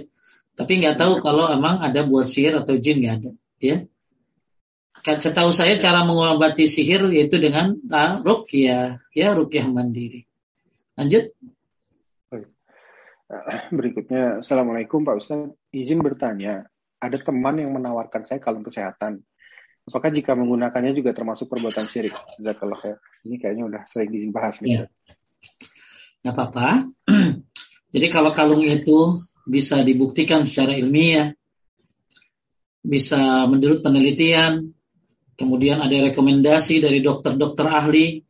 Tapi nggak tahu kalau emang ada buat sihir atau jin nggak ada ya. Kan setahu saya cara mengobati sihir yaitu dengan uh, rukyah, ya rukyah mandiri. Lanjut. Berikutnya, Assalamualaikum Pak Ustaz. Izin bertanya, ada teman yang menawarkan saya kalung kesehatan. Apakah jika menggunakannya juga termasuk perbuatan syirik? Jazakallah ya. Ini kayaknya udah sering dibahas nih. Ya. Gak apa-apa. Jadi kalau kalung itu bisa dibuktikan secara ilmiah, bisa menurut penelitian, kemudian ada rekomendasi dari dokter-dokter ahli,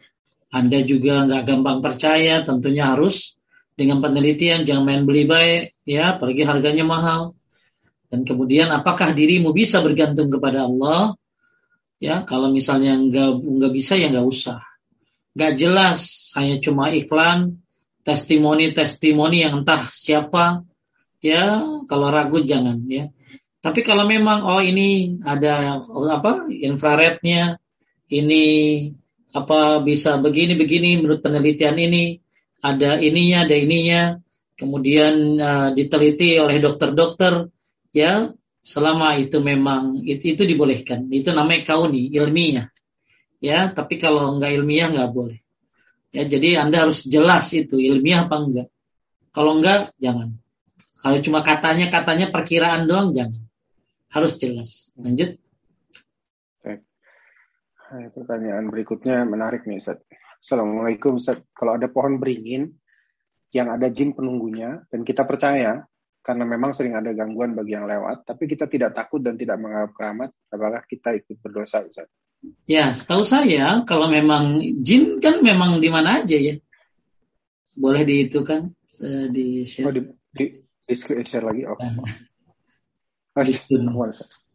Anda juga nggak gampang percaya, tentunya harus dengan penelitian, jangan main beli baik, ya, pergi harganya mahal. Dan kemudian apakah dirimu bisa bergantung kepada Allah? Ya, kalau misalnya nggak nggak bisa ya nggak usah. Nggak jelas, hanya cuma iklan, testimoni-testimoni yang entah siapa. Ya, kalau ragu jangan ya. Tapi kalau memang oh ini ada apa infrarednya, ini apa bisa begini begini menurut penelitian ini ada ininya ada ininya, kemudian uh, diteliti oleh dokter-dokter ya selama itu memang itu, itu dibolehkan itu namanya kauni ilmiah ya tapi kalau nggak ilmiah nggak boleh ya jadi anda harus jelas itu ilmiah apa enggak kalau enggak jangan kalau cuma katanya katanya perkiraan doang jangan harus jelas. Lanjut. Pertanyaan berikutnya menarik nih Ustaz. Assalamualaikum Ustaz. Kalau ada pohon beringin yang ada jin penunggunya dan kita percaya karena memang sering ada gangguan bagi yang lewat, tapi kita tidak takut dan tidak menganggap keramat, apakah kita ikut berdosa Ustaz? Ya, setahu saya kalau memang jin kan memang di mana aja ya. Boleh di itu kan di share. Oh, di, di, di share lagi. Oh. Nah.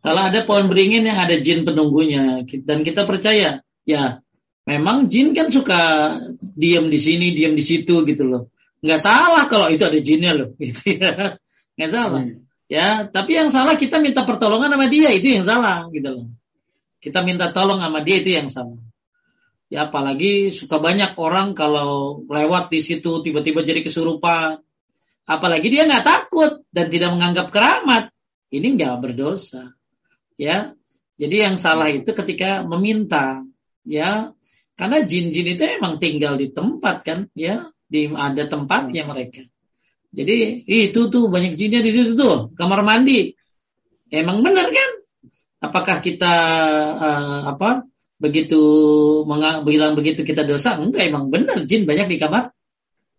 Kalau ada pohon beringin yang ada jin penunggunya dan kita percaya, ya memang jin kan suka diam di sini, diam di situ gitu loh. Nggak salah kalau itu ada jinnya loh, gitu ya. Nggak salah. Hmm. Ya, tapi yang salah kita minta pertolongan sama dia itu yang salah gitu loh. Kita minta tolong sama dia itu yang salah. Ya apalagi suka banyak orang kalau lewat di situ tiba-tiba jadi kesurupan. Apalagi dia nggak takut dan tidak menganggap keramat. Ini nggak berdosa ya. Jadi yang salah itu ketika meminta, ya. Karena jin-jin itu emang tinggal di tempat kan, ya. Di ada tempatnya mereka. Jadi itu tuh banyak jinnya di situ tuh, kamar mandi. Emang benar kan? Apakah kita uh, apa begitu bilang begitu kita dosa? Enggak, emang benar jin banyak di kamar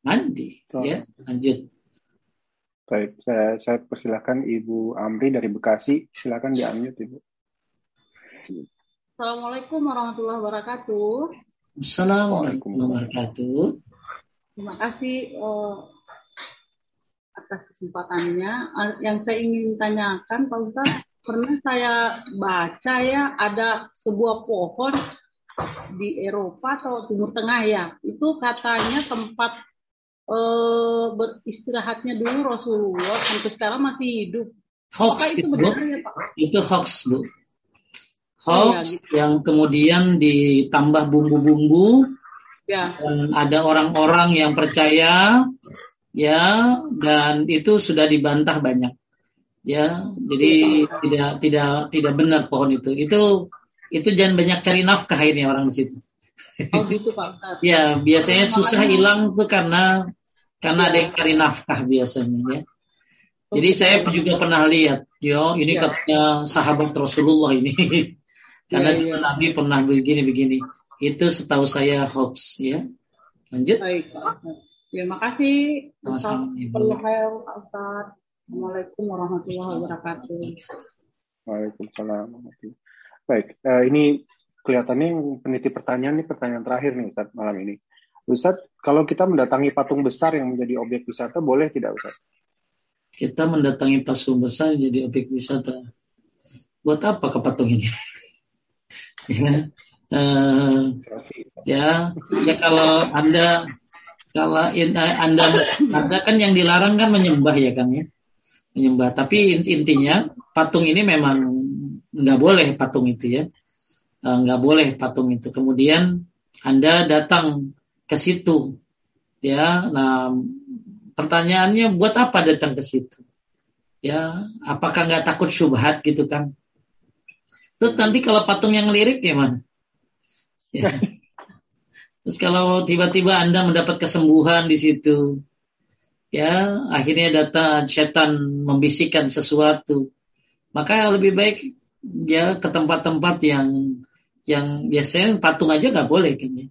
mandi. Oh. Ya, lanjut. Baik, saya, saya persilahkan Ibu Amri dari Bekasi. Silakan di unmute Ibu. Assalamualaikum warahmatullahi wabarakatuh. Assalamualaikum warahmatullahi wabarakatuh. Terima kasih uh, atas kesempatannya. Uh, yang saya ingin tanyakan Pak Ustaz, pernah saya baca ya ada sebuah pohon di Eropa atau Timur Tengah ya. Itu katanya tempat uh, beristirahatnya dulu Rasulullah sampai sekarang masih hidup. Hoax itu, itu ya, Pak? Itu hoax Bu. Hoax oh, ya, gitu. yang kemudian ditambah bumbu-bumbu ya. dan ada orang-orang yang percaya ya dan itu sudah dibantah banyak ya jadi ya, tidak tidak tidak benar pohon itu itu itu jangan banyak cari nafkah ini orang di situ Oh gitu Pak ya biasanya susah hilang tuh karena karena ada yang cari nafkah biasanya ya. Jadi oh, saya juga pernah lihat, yo ini ya. katanya sahabat Rasulullah ini. karena ya, ya. Nabi pernah begini-begini. Itu setahu saya hoax ya. Lanjut. Baik, Pak. Terima kasih. Assalamualaikum warahmatullahi wabarakatuh. Waalaikumsalam. Baik, uh, ini kelihatannya peniti pertanyaan ini pertanyaan terakhir nih Ustaz malam ini. Ustaz, kalau kita mendatangi patung besar yang menjadi objek wisata, boleh tidak Ustaz? Kita mendatangi patung besar jadi objek wisata. Buat apa ke patung ini? ya, uh, ya, ya kalau anda kalau uh, anda ada kan yang dilarang kan menyembah ya Kang ya, menyembah. Tapi intinya patung ini memang nggak boleh patung itu ya Eh, nggak boleh patung itu. Kemudian Anda datang ke situ, ya. Nah, pertanyaannya buat apa datang ke situ? Ya, apakah nggak takut syubhat gitu kan? Terus nanti kalau patung yang lirik gimana? Ya. Terus kalau tiba-tiba Anda mendapat kesembuhan di situ, ya akhirnya datang setan membisikkan sesuatu, maka lebih baik ya ke tempat-tempat yang yang biasanya patung aja nggak boleh kayaknya.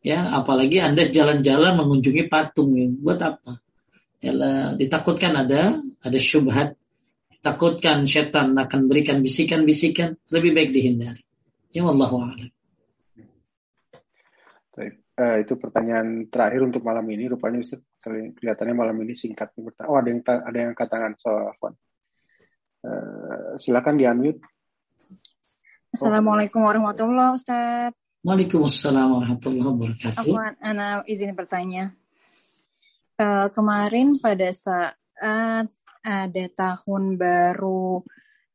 Ya, apalagi Anda jalan-jalan mengunjungi patung ya. Buat apa? Ya, ditakutkan ada ada syubhat, ditakutkan setan akan berikan bisikan-bisikan, lebih baik dihindari. Ya Allah a'lam. Uh, itu pertanyaan terakhir untuk malam ini. Rupanya Ustaz, kelihatannya malam ini singkat. Oh, ada yang ada yang kata tangan soal phone. Uh, silakan di unmute. Assalamualaikum warahmatullahi wabarakatuh. Waalaikumsalam warahmatullahi wabarakatuh. Aku Ana izin bertanya. Uh, kemarin pada saat ada tahun baru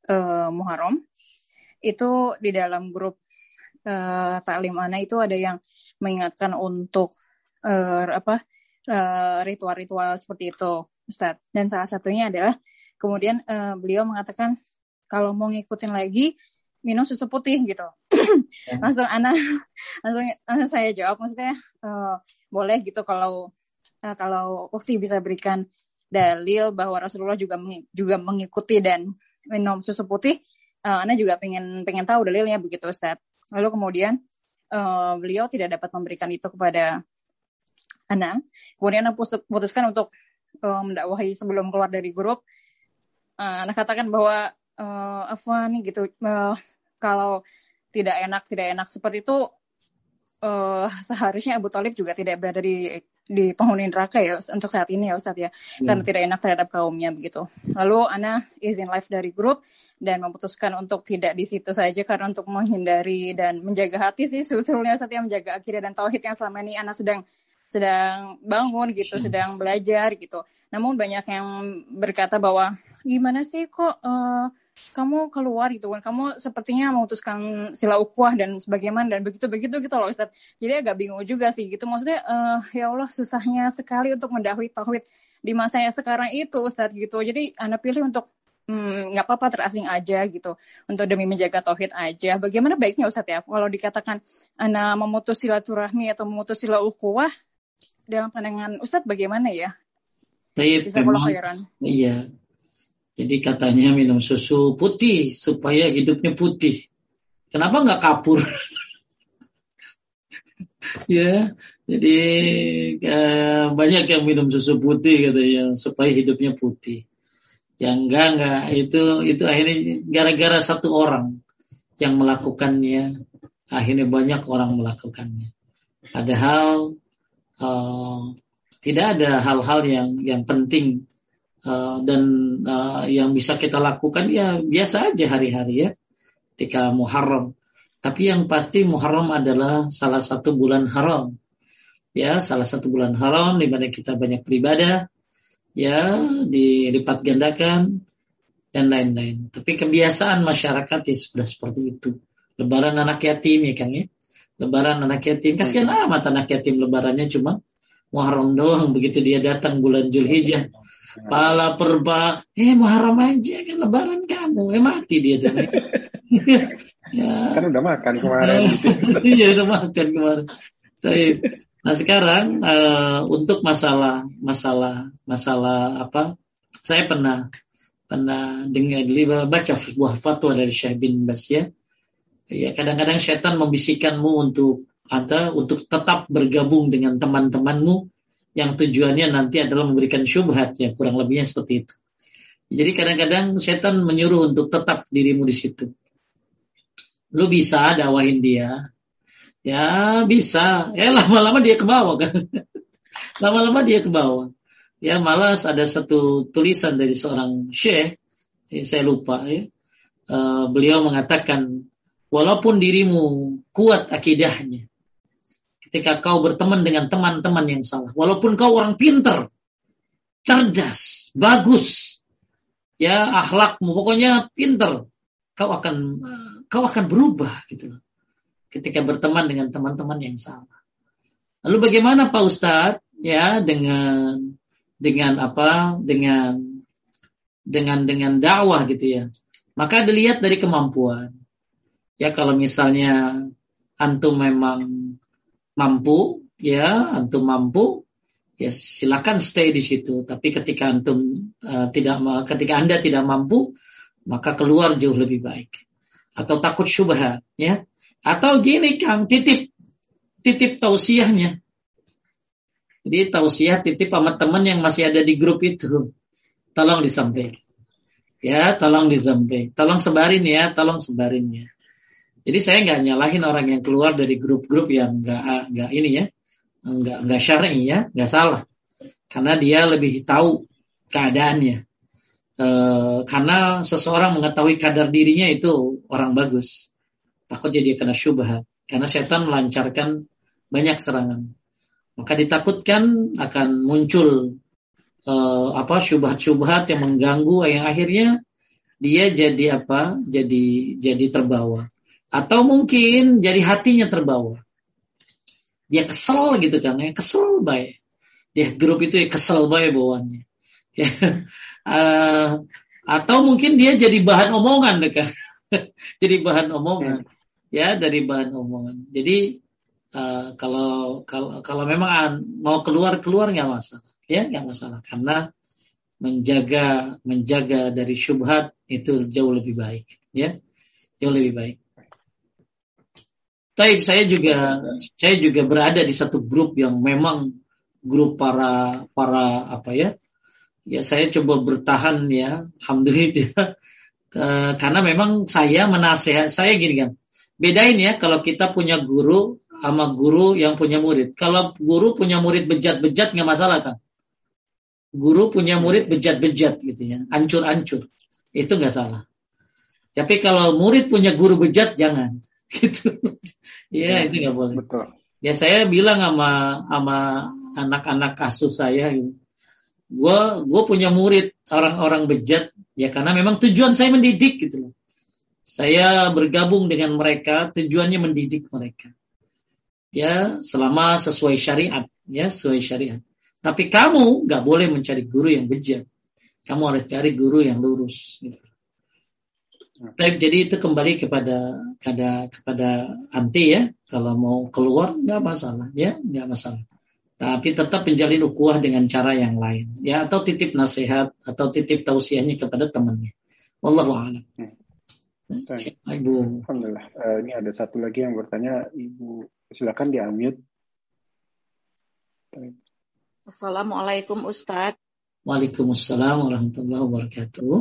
uh, Muharram, itu di dalam grup uh, taklim Ana itu ada yang mengingatkan untuk uh, apa ritual-ritual uh, seperti itu, Ustaz. Dan salah satunya adalah kemudian uh, beliau mengatakan kalau mau ngikutin lagi minum susu putih gitu. Ya. langsung anak langsung, langsung saya jawab maksudnya uh, boleh gitu kalau uh, kalau Ukti bisa berikan dalil bahwa Rasulullah juga meng, juga mengikuti dan minum susu putih. Uh, Ana juga pengen pengen tahu dalilnya begitu Ustaz. Lalu kemudian uh, beliau tidak dapat memberikan itu kepada Ana. Kemudian Ana putuskan untuk uh, mendakwahi sebelum keluar dari grup. Uh, katakan bahwa uh, nih gitu uh, kalau tidak enak tidak enak seperti itu uh, seharusnya Abu Talib juga tidak berada di di penghuni neraka ya untuk saat ini ya Ustadz ya hmm. karena tidak enak terhadap kaumnya begitu. Lalu Ana izin live dari grup dan memutuskan untuk tidak di situ saja karena untuk menghindari dan menjaga hati sih sebetulnya Ustadz ya menjaga akidah dan tauhid yang selama ini Ana sedang sedang bangun gitu, hmm. sedang belajar gitu. Namun banyak yang berkata bahwa gimana sih kok uh, kamu keluar gitu kan. Kamu sepertinya memutuskan sila ukuah dan sebagaimana dan begitu begitu gitu loh Ustaz jadi agak bingung juga sih gitu. Maksudnya uh, ya Allah susahnya sekali untuk mendahului tauhid di masa yang sekarang itu Ustaz gitu. Jadi anak pilih untuk hmm, nggak hmm, apa-apa terasing aja gitu. Untuk demi menjaga tauhid aja. Bagaimana baiknya Ustaz ya? Kalau dikatakan anak memutus silaturahmi atau memutus sila ukuah dalam pandangan Ustadz bagaimana ya? Bisa memang, Iya, jadi katanya minum susu putih supaya hidupnya putih. Kenapa nggak kapur? ya, jadi uh, banyak yang minum susu putih katanya supaya hidupnya putih. Yang enggak enggak itu itu akhirnya gara-gara satu orang yang melakukannya, akhirnya banyak orang melakukannya. Padahal uh, tidak ada hal-hal yang yang penting uh, dan uh, yang bisa kita lakukan ya biasa aja hari-hari ya ketika Muharram. Tapi yang pasti Muharram adalah salah satu bulan haram. Ya, salah satu bulan haram di mana kita banyak beribadah, ya, dilipat gandakan dan lain-lain. Tapi kebiasaan masyarakat ya sudah seperti itu. Lebaran anak yatim ya Kang ya. Lebaran anak yatim. Kasihan amat anak yatim lebarannya cuma Muharram doang begitu dia datang bulan Julhijjah Pala perba, eh Muharram aja kan lebaran kamu, eh mati dia tuh. ya. Kan udah makan kemarin. iya udah makan kemarin. Tapi, nah sekarang uh, untuk masalah masalah masalah apa? Saya pernah pernah dengar baca sebuah fatwa dari Syekh bin Bas ya. Ya kadang-kadang setan membisikkanmu untuk atau untuk tetap bergabung dengan teman-temanmu yang tujuannya nanti adalah memberikan syubhat ya kurang lebihnya seperti itu. Jadi kadang-kadang setan menyuruh untuk tetap dirimu di situ. Lu bisa dakwahin dia. Ya bisa. Ya lama-lama dia ke bawah kan. lama-lama dia ke bawah. Ya malas ada satu tulisan dari seorang syekh, ya, saya lupa ya. Uh, beliau mengatakan walaupun dirimu kuat akidahnya, ketika kau berteman dengan teman-teman yang salah. Walaupun kau orang pinter, cerdas, bagus, ya akhlakmu, pokoknya pinter, kau akan kau akan berubah gitu Ketika berteman dengan teman-teman yang salah. Lalu bagaimana Pak Ustadz ya dengan dengan apa? Dengan dengan dengan dakwah gitu ya. Maka dilihat dari kemampuan. Ya kalau misalnya antum memang mampu, ya antum mampu, ya silakan stay di situ. Tapi ketika antum uh, tidak, ketika anda tidak mampu, maka keluar jauh lebih baik. Atau takut syubhat, ya. Atau gini kang, titip, titip tausiahnya. Jadi tausiah titip sama teman yang masih ada di grup itu. Tolong disampaikan. Ya, tolong disampaikan. Tolong sebarin ya, tolong sebarin ya. Jadi saya nggak nyalahin orang yang keluar dari grup-grup yang nggak nggak ini ya, nggak nggak syar'i ya, nggak salah. Karena dia lebih tahu keadaannya. E, karena seseorang mengetahui kadar dirinya itu orang bagus. Takutnya dia kena syubhat. Karena setan melancarkan banyak serangan. Maka ditakutkan akan muncul e, apa syubhat-syubhat yang mengganggu yang akhirnya dia jadi apa? Jadi jadi terbawa. Atau mungkin jadi hatinya terbawa. Dia kesel gitu kan, ya kesel baik. Dia grup itu ya kesel baik bawaannya. Ya. Uh, atau mungkin dia jadi bahan omongan kan. jadi bahan omongan. Ya, dari bahan omongan. Jadi uh, kalau kalau kalau memang mau keluar keluar nggak masalah, ya nggak masalah karena menjaga menjaga dari syubhat itu jauh lebih baik, ya jauh lebih baik. Taib saya juga saya juga berada di satu grup yang memang grup para para apa ya ya saya coba bertahan ya alhamdulillah. Karena memang saya menasehat saya gini kan bedain ya kalau kita punya guru sama guru yang punya murid. Kalau guru punya murid bejat-bejat nggak masalah kan? Guru punya murid bejat-bejat gitu ya ancur-ancur. Itu nggak salah. Tapi kalau murid punya guru bejat jangan. Gitu ya itu nggak boleh. betul. Ya saya bilang sama sama anak-anak kasus saya gitu. Gue gue punya murid orang-orang bejat ya karena memang tujuan saya mendidik gitu loh. Saya bergabung dengan mereka tujuannya mendidik mereka. Ya selama sesuai syariat ya sesuai syariat. Tapi kamu nggak boleh mencari guru yang bejat. Kamu harus cari guru yang lurus gitu. Baik, jadi itu kembali kepada kepada kepada anti ya. Kalau mau keluar nggak masalah ya, nggak masalah. Tapi tetap menjalin ukuah dengan cara yang lain ya atau titip nasihat atau titip tausiahnya kepada temannya. Wallahu a'lam. Hmm. Ibu. Alhamdulillah. Uh, ini ada satu lagi yang bertanya, Ibu silakan di unmute. Assalamualaikum Ustadz. Waalaikumsalam warahmatullahi wabarakatuh.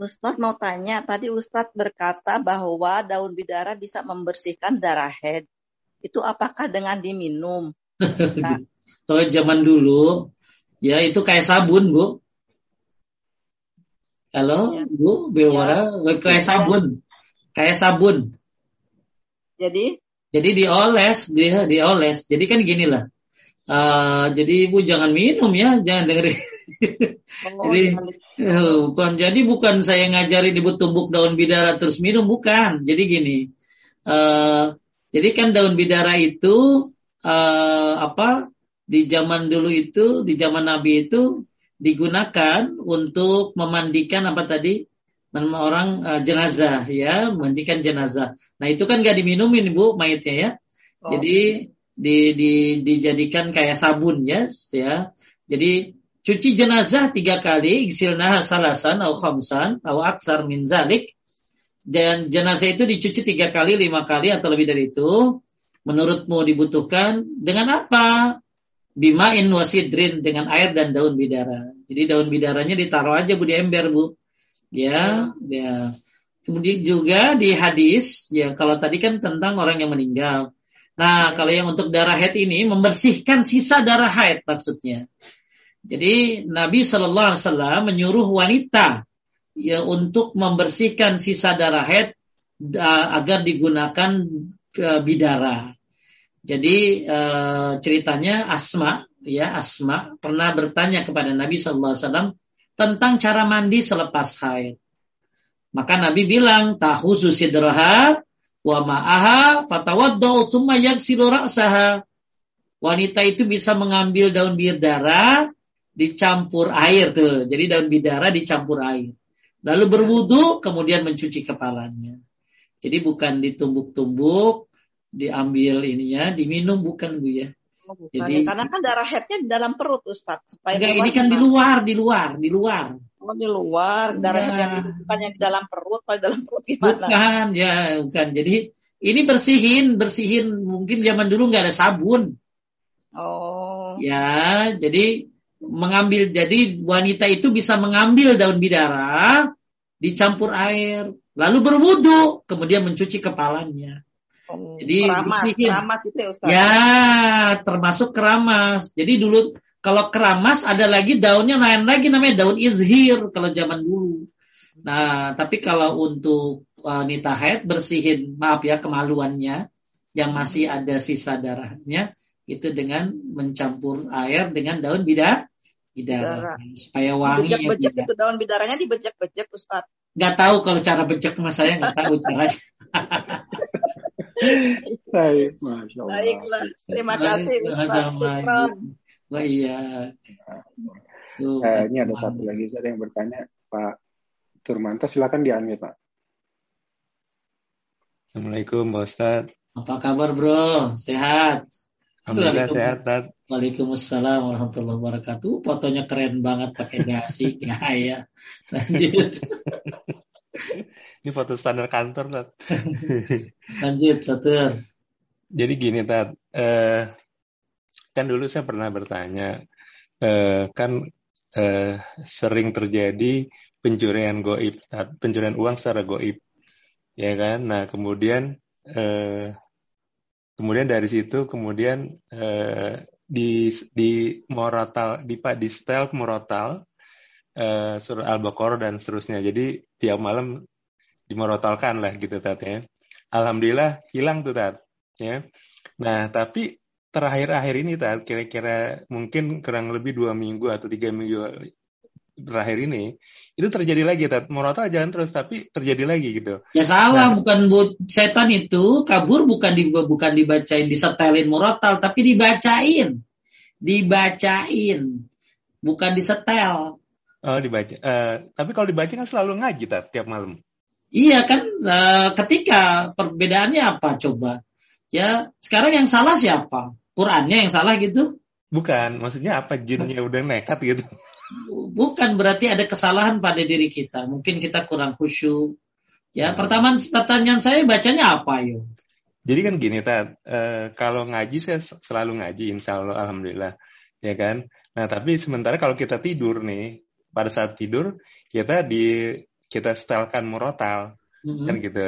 Ustadz mau tanya, tadi Ustadz berkata bahwa daun bidara bisa membersihkan darah head. Itu apakah dengan diminum? Kalau zaman dulu, ya itu kayak sabun, Bu. Kalau ya. Bu, Bewara, ya. kayak sabun. Kayak sabun. Jadi? Jadi dioles, dia dioles. Jadi kan gini lah. Uh, jadi ibu jangan minum ya, jangan dengerin. Oh, jadi uh, bukan jadi bukan saya ngajari ibu tumbuk daun bidara terus minum bukan. Jadi gini. Uh, jadi kan daun bidara itu uh, apa di zaman dulu itu di zaman Nabi itu digunakan untuk memandikan apa tadi orang uh, jenazah ya memandikan jenazah. Nah itu kan gak diminumin bu mayatnya ya. Oh. Jadi di, di, dijadikan kayak sabun ya, ya. Jadi cuci jenazah tiga kali, iksilnah salasan atau khamsan atau aksar min zalik. Dan jenazah itu dicuci tiga kali, lima kali atau lebih dari itu. Menurutmu dibutuhkan dengan apa? Bimain wasidrin dengan air dan daun bidara. Jadi daun bidaranya ditaruh aja bu di ember bu. Ya, ya. Kemudian juga di hadis, ya kalau tadi kan tentang orang yang meninggal. Nah, kalau yang untuk darah haid ini membersihkan sisa darah haid maksudnya. Jadi Nabi Shallallahu Alaihi Wasallam menyuruh wanita ya untuk membersihkan sisa darah haid agar digunakan uh, bidara. Jadi uh, ceritanya Asma ya Asma pernah bertanya kepada Nabi Shallallahu Alaihi Wasallam tentang cara mandi selepas haid. Maka Nabi bilang tahu susidroha wa ma'aha fatawaddau summa yaksilu ra'saha. Wanita itu bisa mengambil daun bidara dicampur air tuh. Jadi daun bidara dicampur air. Lalu berwudu kemudian mencuci kepalanya. Jadi bukan ditumbuk-tumbuk, diambil ininya, diminum bukan Bu ya. Oh, Jadi karena kan darah headnya di dalam perut Ustaz supaya enggak, ini kan di luar, di luar, di luar. Oh di luar, darah ya. yang bukan yang di dalam perut, kalau di dalam perut gimana? Bukan, ya bukan. Jadi ini bersihin, bersihin. Mungkin zaman dulu nggak ada sabun. Oh. Ya, jadi mengambil, jadi wanita itu bisa mengambil daun bidara, dicampur air, lalu berwudu, kemudian mencuci kepalanya. Oh, jadi keramas, bersihin. keramas itu ya Ustaz. Ya, termasuk keramas. Jadi dulu kalau keramas ada lagi daunnya lain lagi namanya daun izhir kalau zaman dulu. Nah, tapi kalau untuk wanita haid bersihin, maaf ya kemaluannya yang masih ada sisa darahnya itu dengan mencampur air dengan daun bidara, bidara supaya wangi. Bejek-bejek itu daun bidaranya dibejek-bejek Ustaz. Gak tahu kalau cara bejek mas saya nggak tahu caranya. Baik, Baiklah, terima kasih Ustaz. Wah iya. Tuh, eh, ini ada satu lagi saya yang bertanya, Pak Turmanto, silakan di Pak. Assalamualaikum, Pak Ustaz. Apa kabar, Bro? Sehat? Alhamdulillah sehat, Tad. Waalaikumsalam warahmatullahi wabarakatuh. Fotonya keren banget pakai dasi, ya, ya. Lanjut. Ini foto standar kantor, Tad. Lanjut, Satur. jadi gini Tat, eh, kan dulu saya pernah bertanya, eh, kan eh, sering terjadi pencurian goib, pencurian uang secara goib, ya kan? Nah kemudian eh, kemudian dari situ kemudian eh, di di moratal di di style moratal uh, surah al-baqarah dan seterusnya. Jadi tiap malam dimorotalkan lah gitu tat ya. Alhamdulillah hilang tuh tat ya. Nah tapi terakhir-akhir ini tat kira-kira mungkin kurang lebih dua minggu atau tiga minggu terakhir ini itu terjadi lagi tat murotal jangan terus tapi terjadi lagi gitu. Ya salah. Nah, bukan bu setan itu kabur bukan di bukan dibacain disetelin murotal tapi dibacain. Dibacain. Bukan disetel. Oh dibaca uh, tapi kalau dibaca kan selalu ngaji tat tiap malam. Iya kan uh, ketika perbedaannya apa coba? Ya sekarang yang salah siapa Qurannya yang salah gitu bukan maksudnya apa jinnya udah nekat gitu bukan berarti ada kesalahan pada diri kita. Mungkin kita kurang khusyuk. Ya, hmm. pertama pertanyaan saya bacanya apa yo? Jadi kan gini, Tat, e, kalau ngaji saya selalu ngaji, insya Allah, Alhamdulillah, ya kan. Nah, tapi sementara kalau kita tidur nih, pada saat tidur kita di kita setelkan murotal, mm-hmm. kan gitu,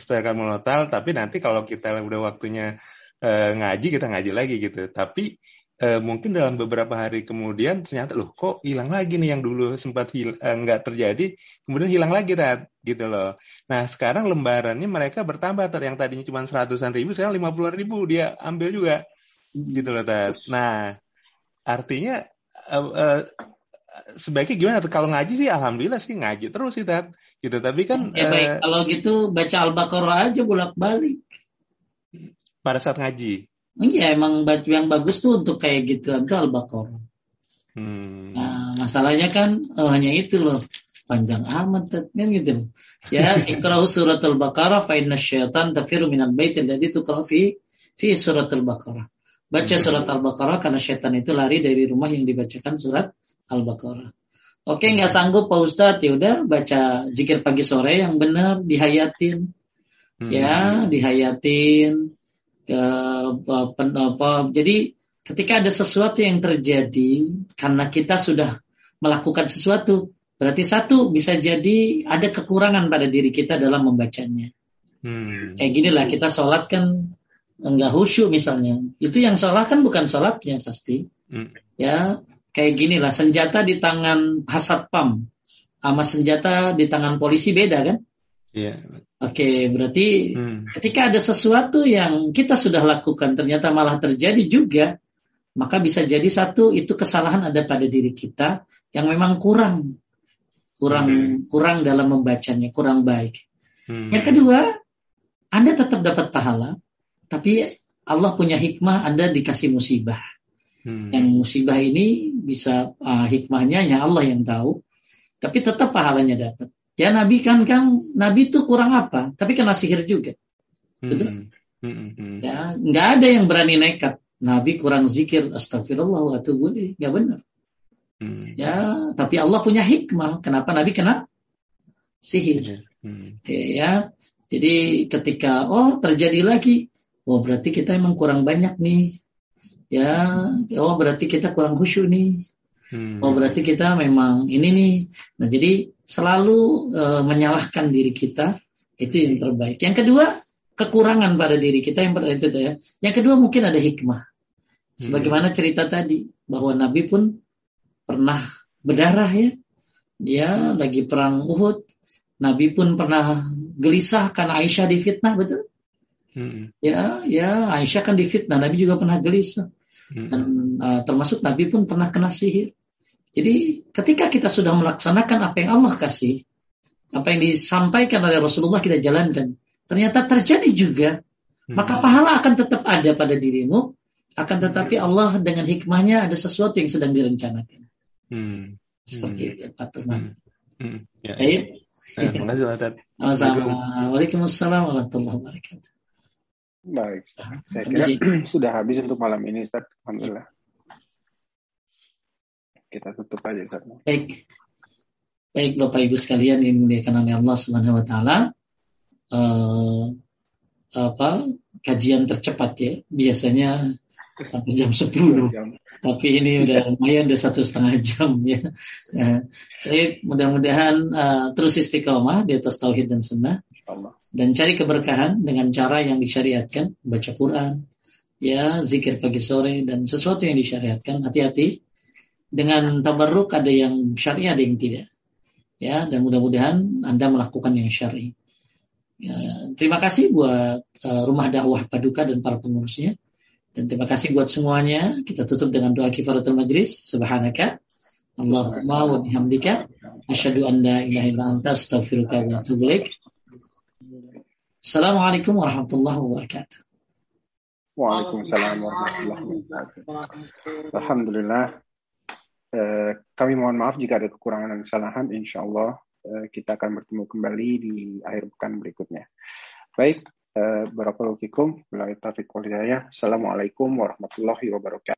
setelkan murotal. Tapi nanti kalau kita udah waktunya e, ngaji, kita ngaji lagi gitu. Tapi eh, mungkin dalam beberapa hari kemudian ternyata loh kok hilang lagi nih yang dulu sempat eh, nggak terjadi kemudian hilang lagi tat gitu loh. Nah sekarang lembarannya mereka bertambah tat. Yang tadinya cuma seratusan ribu sekarang lima puluh ribu dia ambil juga gitu loh tat. Nah artinya eh, eh, sebaiknya gimana kalau ngaji sih alhamdulillah sih ngaji terus sih tat. Gitu tapi kan ya, baik. Eh, kalau gitu baca al-baqarah aja bolak balik pada saat ngaji Iya emang baju yang bagus tuh untuk kayak gitu itu al-baqarah. Hmm. Nah, masalahnya kan oh, hanya itu loh panjang amat kan gitu. Ya ikra'u surat al-baqarah fa inna syaitan tafiru minal bait alladhi tuqra fi fi surat al-baqarah. Baca hmm. surat al-baqarah karena syaitan itu lari dari rumah yang dibacakan surat al-baqarah. Oke nggak sanggup Pak Ustadz ya udah baca zikir pagi sore yang benar dihayatin. Hmm. Ya dihayatin apa, jadi ketika ada sesuatu yang terjadi karena kita sudah melakukan sesuatu berarti satu bisa jadi ada kekurangan pada diri kita dalam membacanya hmm. kayak gini lah kita sholat kan enggak khusyuk misalnya itu yang sholat kan bukan sholatnya pasti hmm. ya kayak gini lah senjata di tangan hasat pam sama senjata di tangan polisi beda kan Iya. Oke, berarti hmm. ketika ada sesuatu yang kita sudah lakukan ternyata malah terjadi juga, maka bisa jadi satu itu kesalahan ada pada diri kita yang memang kurang, kurang, hmm. kurang dalam membacanya, kurang baik. Hmm. Yang kedua, Anda tetap dapat pahala, tapi Allah punya hikmah Anda dikasih musibah. Hmm. Yang musibah ini bisa uh, hikmahnya hanya Allah yang tahu, tapi tetap pahalanya dapat. Ya Nabi kan kan Nabi itu kurang apa? Tapi kena sihir juga. Betul? Hmm, hmm, hmm. Ya, nggak ada yang berani nekat. Nabi kurang zikir, astagfirullah wa atubu nggak benar. Hmm. Ya, tapi Allah punya hikmah. Kenapa Nabi kena sihir? Hmm. Ya, jadi ketika oh terjadi lagi, oh berarti kita emang kurang banyak nih. Ya, oh berarti kita kurang khusyuk nih. Hmm. Oh berarti kita memang ini nih. Nah jadi selalu e, menyalahkan diri kita itu yang terbaik. Yang kedua kekurangan pada diri kita yang itu ya. Yang kedua mungkin ada hikmah. Sebagaimana cerita tadi bahwa Nabi pun pernah berdarah ya. Dia lagi perang Uhud. Nabi pun pernah gelisah karena Aisyah difitnah betul. Hmm. Ya, ya Aisyah kan difitnah. Nabi juga pernah gelisah. Hmm. Dan uh, termasuk Nabi pun pernah kena sihir. Jadi ketika kita sudah melaksanakan apa yang Allah kasih, apa yang disampaikan oleh Rasulullah kita jalankan, ternyata terjadi juga, hmm. maka pahala akan tetap ada pada dirimu, akan tetapi hmm. Allah dengan hikmahnya ada sesuatu yang sedang direncanakan. Hmm. Seperti hmm. itu, Pak Turman. Hmm. Hmm. Ya. Baik. Ya, terima kasih, Waalaikumsalam warahmatullahi wabarakatuh. Baik, saya kira sudah habis untuk malam ini, Ustaz. Alhamdulillah kita tutup aja Ustaz. Baik. Baik Bapak Ibu sekalian yang dimuliakan oleh Allah Subhanahu wa taala. Uh, apa kajian tercepat ya. Biasanya sampai jam 10. Jam. Tapi ini udah lumayan udah satu setengah jam ya. Nah, jadi mudah-mudahan uh, terus istiqomah di atas tauhid dan sunnah dan cari keberkahan dengan cara yang disyariatkan, baca Quran, ya zikir pagi sore dan sesuatu yang disyariatkan. Hati-hati dengan tabarruk ada yang syariah ada yang tidak. Ya, dan mudah-mudahan Anda melakukan yang syar'i. Ya, terima kasih buat uh, Rumah Dakwah Paduka dan para pengurusnya. Dan terima kasih buat semuanya. Kita tutup dengan doa kifaratul majlis. Subhanaka. Allahumma wa bihamdika. Asyadu an la ilaha illa anta astaghfiruka wa atubu Assalamualaikum warahmatullahi wabarakatuh. Waalaikumsalam warahmatullahi wabarakatuh. Alhamdulillah. Eh, kami mohon maaf jika ada kekurangan dan kesalahan. Insya Allah eh, kita akan bertemu kembali di akhir pekan berikutnya. Baik, Barakallahu fikum. Assalamualaikum warahmatullahi wabarakatuh.